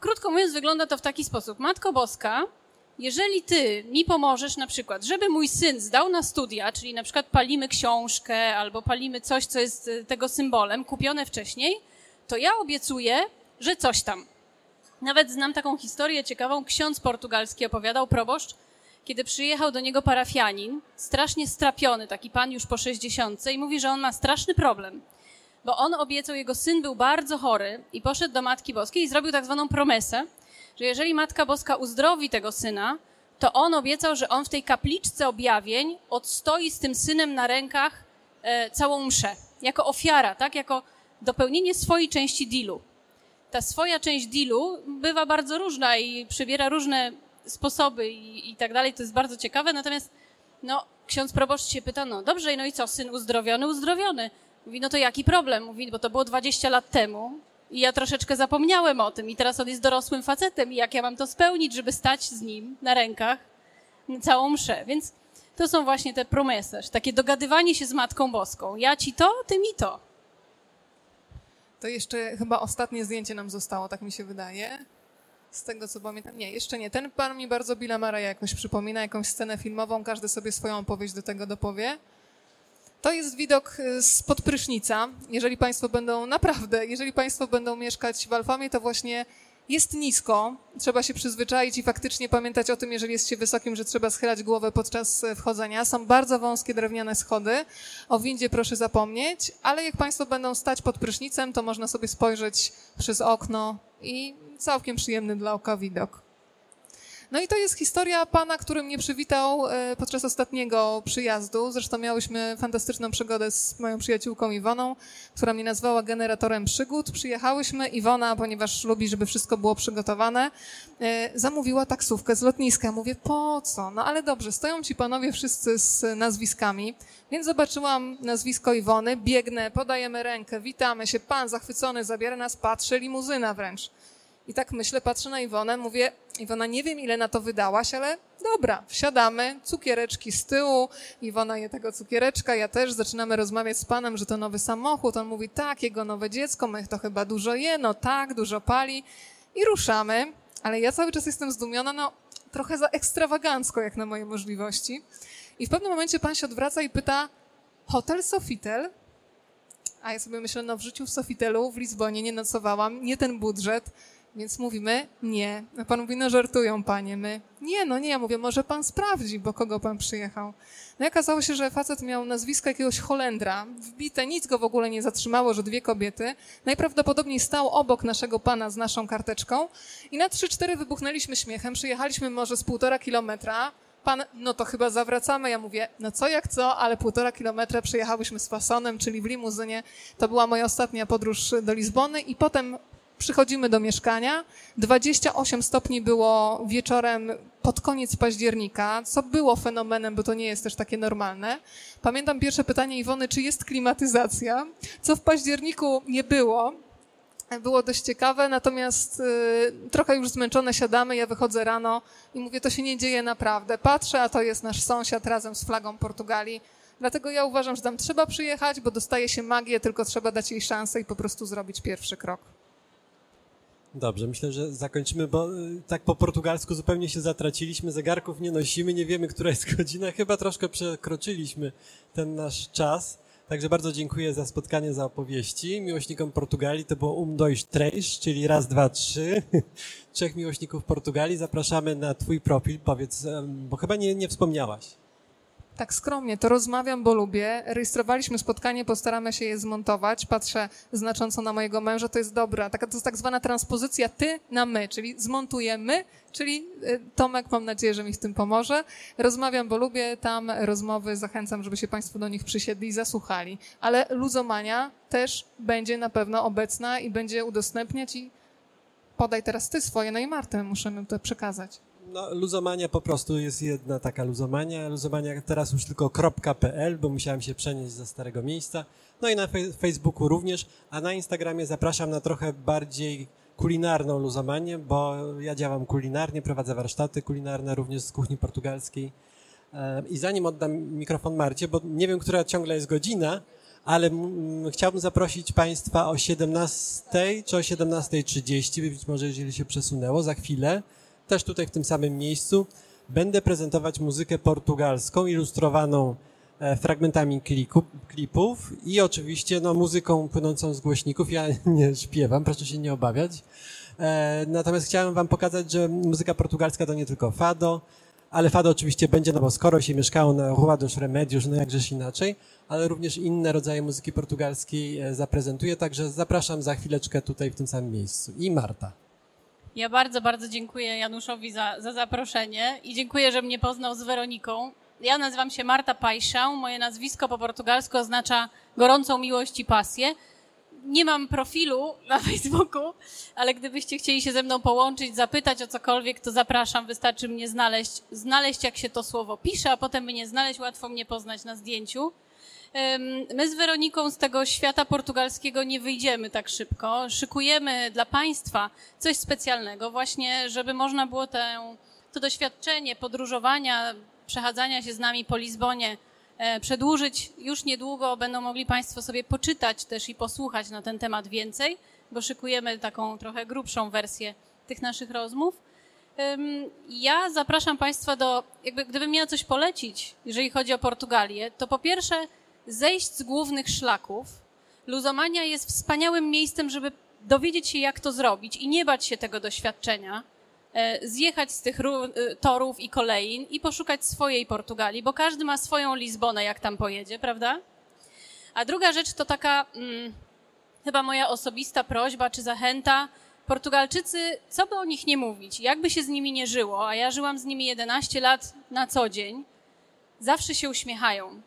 Krótko mówiąc, wygląda to w taki sposób. Matko Boska, jeżeli ty mi pomożesz na przykład, żeby mój syn zdał na studia, czyli na przykład palimy książkę albo palimy coś, co jest e, tego symbolem, kupione wcześniej, to ja obiecuję, że coś tam. Nawet znam taką historię ciekawą. Ksiądz portugalski opowiadał, proboszcz, kiedy przyjechał do niego parafianin, strasznie strapiony, taki pan już po 60 i mówi, że on ma straszny problem. Bo on obiecał, jego syn był bardzo chory i poszedł do Matki Boskiej i zrobił tak zwaną promesę, że jeżeli Matka Boska uzdrowi tego syna, to on obiecał, że on w tej kapliczce objawień odstoi z tym synem na rękach e, całą mszę. Jako ofiara, tak? Jako dopełnienie swojej części dealu. Ta swoja część dealu bywa bardzo różna i przybiera różne sposoby i, i tak dalej. To jest bardzo ciekawe. Natomiast no, ksiądz proboszcz się pyta, no dobrze, no i co, syn uzdrowiony? Uzdrowiony. Mówi, no to jaki problem? Mówi, bo to było 20 lat temu i ja troszeczkę zapomniałem o tym i teraz on jest dorosłym facetem i jak ja mam to spełnić, żeby stać z nim na rękach całą mszę. Więc to są właśnie te promesy, takie dogadywanie się z Matką Boską. Ja ci to, ty mi to. To jeszcze chyba ostatnie zdjęcie nam zostało, tak mi się wydaje. Z tego co pamiętam. Nie, jeszcze nie. Ten pan mi bardzo Billa Maraja jakoś przypomina, jakąś scenę filmową, każdy sobie swoją opowieść do tego dopowie. To jest widok y, spod prysznica. Jeżeli Państwo będą, naprawdę, jeżeli Państwo będą mieszkać w Alfamie, to właśnie jest nisko. Trzeba się przyzwyczaić i faktycznie pamiętać o tym, jeżeli jest się wysokim, że trzeba schylać głowę podczas e, wchodzenia. Są bardzo wąskie drewniane schody. O windzie proszę zapomnieć, ale jak Państwo będą stać pod prysznicem, to można sobie spojrzeć przez okno i całkiem przyjemny dla oka widok. No i to jest historia pana, który mnie przywitał e, podczas ostatniego przyjazdu. Zresztą miałyśmy fantastyczną przygodę z moją przyjaciółką Iwoną, która mnie nazwała generatorem przygód. Przyjechałyśmy, Iwona, ponieważ lubi, żeby wszystko było przygotowane, e, zamówiła taksówkę z lotniska. Mówię, po co? No ale dobrze, stoją ci panowie wszyscy z nazwiskami, więc zobaczyłam nazwisko Iwony, biegnę, podajemy rękę, witamy się, pan zachwycony zabiera nas, patrzy, limuzyna wręcz. I tak myślę, patrzę na Iwonę, mówię, Iwona, nie wiem ile na to wydałaś, ale dobra, wsiadamy, cukiereczki z tyłu, Iwona je tego cukiereczka, ja też, zaczynamy rozmawiać z panem, że to nowy samochód, on mówi, tak, jego nowe dziecko, my to chyba dużo je, no tak, dużo pali i ruszamy, ale ja cały czas jestem zdumiona, no trochę za ekstrawagancko jak na moje możliwości. I w pewnym momencie pan się odwraca i pyta, hotel Sofitel? A ja sobie myślę, no w życiu w Sofitelu, w Lizbonie nie nocowałam, nie ten budżet, więc mówimy, nie. A pan mówi, no żartują panie, my. Nie, no nie, ja mówię, może pan sprawdzi, bo kogo pan przyjechał. No i okazało się, że facet miał nazwisko jakiegoś Holendra, wbite, nic go w ogóle nie zatrzymało, że dwie kobiety. Najprawdopodobniej stał obok naszego pana z naszą karteczką i na trzy, cztery wybuchnęliśmy śmiechem, przyjechaliśmy może z półtora kilometra, pan, no to chyba zawracamy. Ja mówię, no co jak co, ale półtora kilometra przyjechałyśmy z fasonem, czyli w limuzynie. To była moja ostatnia podróż do Lizbony i potem przychodzimy do mieszkania. 28 stopni było wieczorem pod koniec października, co było fenomenem, bo to nie jest też takie normalne. Pamiętam pierwsze pytanie Iwony, czy jest klimatyzacja, co w październiku nie było. Było dość ciekawe, natomiast y, trochę już zmęczone siadamy, ja wychodzę rano i mówię, to się nie dzieje naprawdę. Patrzę, a to jest nasz sąsiad razem z flagą Portugalii. Dlatego ja uważam, że tam trzeba przyjechać, bo dostaje się magię, tylko trzeba dać jej szansę i po prostu zrobić pierwszy krok. Dobrze, myślę, że zakończymy, bo y, tak po portugalsku zupełnie się zatraciliśmy, zegarków nie nosimy, nie wiemy, która jest godzina, chyba troszkę przekroczyliśmy ten nasz czas. Także bardzo dziękuję za spotkanie, za opowieści. Miłośnikom Portugalii to było Um Dois Três, czyli raz, dwa, trzy. Trzech miłośników Portugalii. Zapraszamy na twój profil, powiedz, bo chyba nie, nie wspomniałaś. Tak skromnie, to rozmawiam, bo lubię. Rejestrowaliśmy spotkanie, postaramy się je zmontować. Patrzę znacząco na mojego męża, to jest dobra. Taka, to jest tak zwana transpozycja ty na my, czyli zmontujemy, czyli y, Tomek, mam nadzieję, że mi w tym pomoże. Rozmawiam, bo lubię tam rozmowy, zachęcam, żeby się Państwo do nich przysiedli i zasłuchali. Ale luzomania też będzie na pewno obecna i będzie udostępniać i podaj teraz ty swoje, no i Martę musimy to przekazać. No, luzomania po prostu jest jedna taka luzomania. Luzomania teraz już tylko .pl, bo musiałem się przenieść ze starego miejsca. No i na Facebooku również, a na Instagramie zapraszam na trochę bardziej kulinarną luzomanię, bo ja działam kulinarnie, prowadzę warsztaty kulinarne również z kuchni portugalskiej. E, I zanim oddam mikrofon Marcie, bo nie wiem, która ciągle jest godzina, ale chciałbym zaprosić Państwa o 17 czy o 17.30, być może jeżeli się przesunęło, za chwilę, też tutaj w tym samym miejscu, będę prezentować muzykę portugalską, ilustrowaną e, fragmentami kliku, klipów i oczywiście no, muzyką płynącą z głośników. Ja nie śpiewam, proszę się nie obawiać. E, natomiast chciałem Wam pokazać, że muzyka portugalska to nie tylko fado, ale fado oczywiście będzie, no bo skoro się mieszkało na Rua dos Remedios, no jakżeż inaczej, ale również inne rodzaje muzyki portugalskiej e, zaprezentuję, także zapraszam za chwileczkę tutaj w tym samym miejscu. I Marta. Ja bardzo, bardzo dziękuję Januszowi za, za zaproszenie i dziękuję, że mnie poznał z Weroniką. Ja nazywam się Marta Paixão. Moje nazwisko po portugalsku oznacza gorącą miłość i pasję. Nie mam profilu na Facebooku, ale gdybyście chcieli się ze mną połączyć, zapytać o cokolwiek, to zapraszam. Wystarczy mnie znaleźć, znaleźć jak się to słowo pisze, a potem mnie znaleźć, łatwo mnie poznać na zdjęciu. My z Weroniką z tego świata portugalskiego nie wyjdziemy tak szybko. Szykujemy dla Państwa coś specjalnego, właśnie, żeby można było to doświadczenie podróżowania, przechadzania się z nami po Lizbonie e, przedłużyć. Już niedługo będą mogli Państwo sobie poczytać też i posłuchać na ten temat więcej, bo szykujemy taką trochę grubszą wersję tych naszych rozmów. Ja zapraszam Państwa do, jakby gdybym miała coś polecić, jeżeli chodzi o Portugalię, to po pierwsze zejść z głównych szlaków. Luzomania jest wspaniałym miejscem, żeby dowiedzieć się, jak to zrobić i nie bać się tego doświadczenia. E, Zjechać z tych y, torów i kolejn i poszukać swojej Portugalii, bo każdy ma swoją Lizbonę, jak tam pojedzie, prawda? A druga rzecz to taka mm, chyba moja osobista prośba czy zachęta. Portugalczycy, co by o nich nie mówić, jakby się z nimi nie żyło, a ja żyłam z nimi 11 lat na co dzień, zawsze się uśmiechają.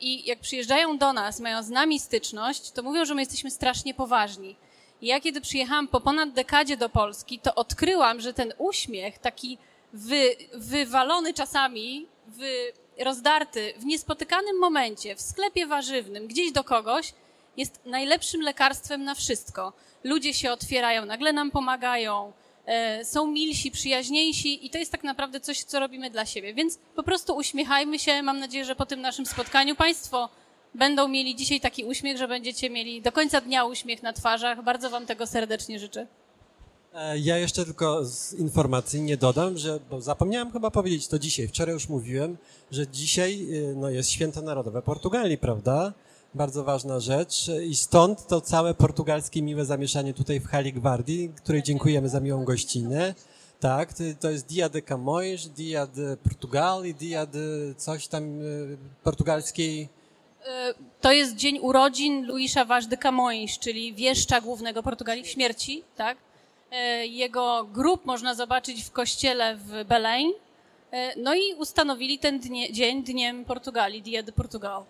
I jak przyjeżdżają do nas, mają z nami styczność, to mówią, że my jesteśmy strasznie poważni. I ja kiedy przyjechałam po ponad dekadzie do Polski, to odkryłam, że ten uśmiech, taki wy, wywalony czasami, wy, rozdarty w niespotykanym momencie, w sklepie warzywnym, gdzieś do kogoś, jest najlepszym lekarstwem na wszystko. Ludzie się otwierają, nagle nam pomagają, e, są milsi, przyjaźniejsi i to jest tak naprawdę coś, co robimy dla siebie. Więc po prostu uśmiechajmy się. Mam nadzieję, że po tym naszym spotkaniu Państwo będą mieli dzisiaj taki uśmiech, że będziecie mieli do końca dnia uśmiech na twarzach. Bardzo Wam tego serdecznie życzę. E, Ja jeszcze tylko z informacji nie dodam, że, bo zapomniałem chyba powiedzieć to dzisiaj, wczoraj już mówiłem, że dzisiaj y, no, jest święto narodowe Portugalii, prawda? Bardzo ważna rzecz i stąd to całe portugalskie miłe zamieszanie tutaj w Hali Gwardii, której dziękujemy za miłą gościnę. Tak, to- jest Dia de Camões, Dia de Portugal i Dia de coś tam y, portugalskiej E, To jest dzień urodzin Luisa Vaz de Camões, czyli wieszcza głównego Portugalii śmierci, tak? E, Jego grób można zobaczyć w kościele w Belém. E, No i ustanowili ten dnie, dzień dniem Portugalii, Dia de Portugal.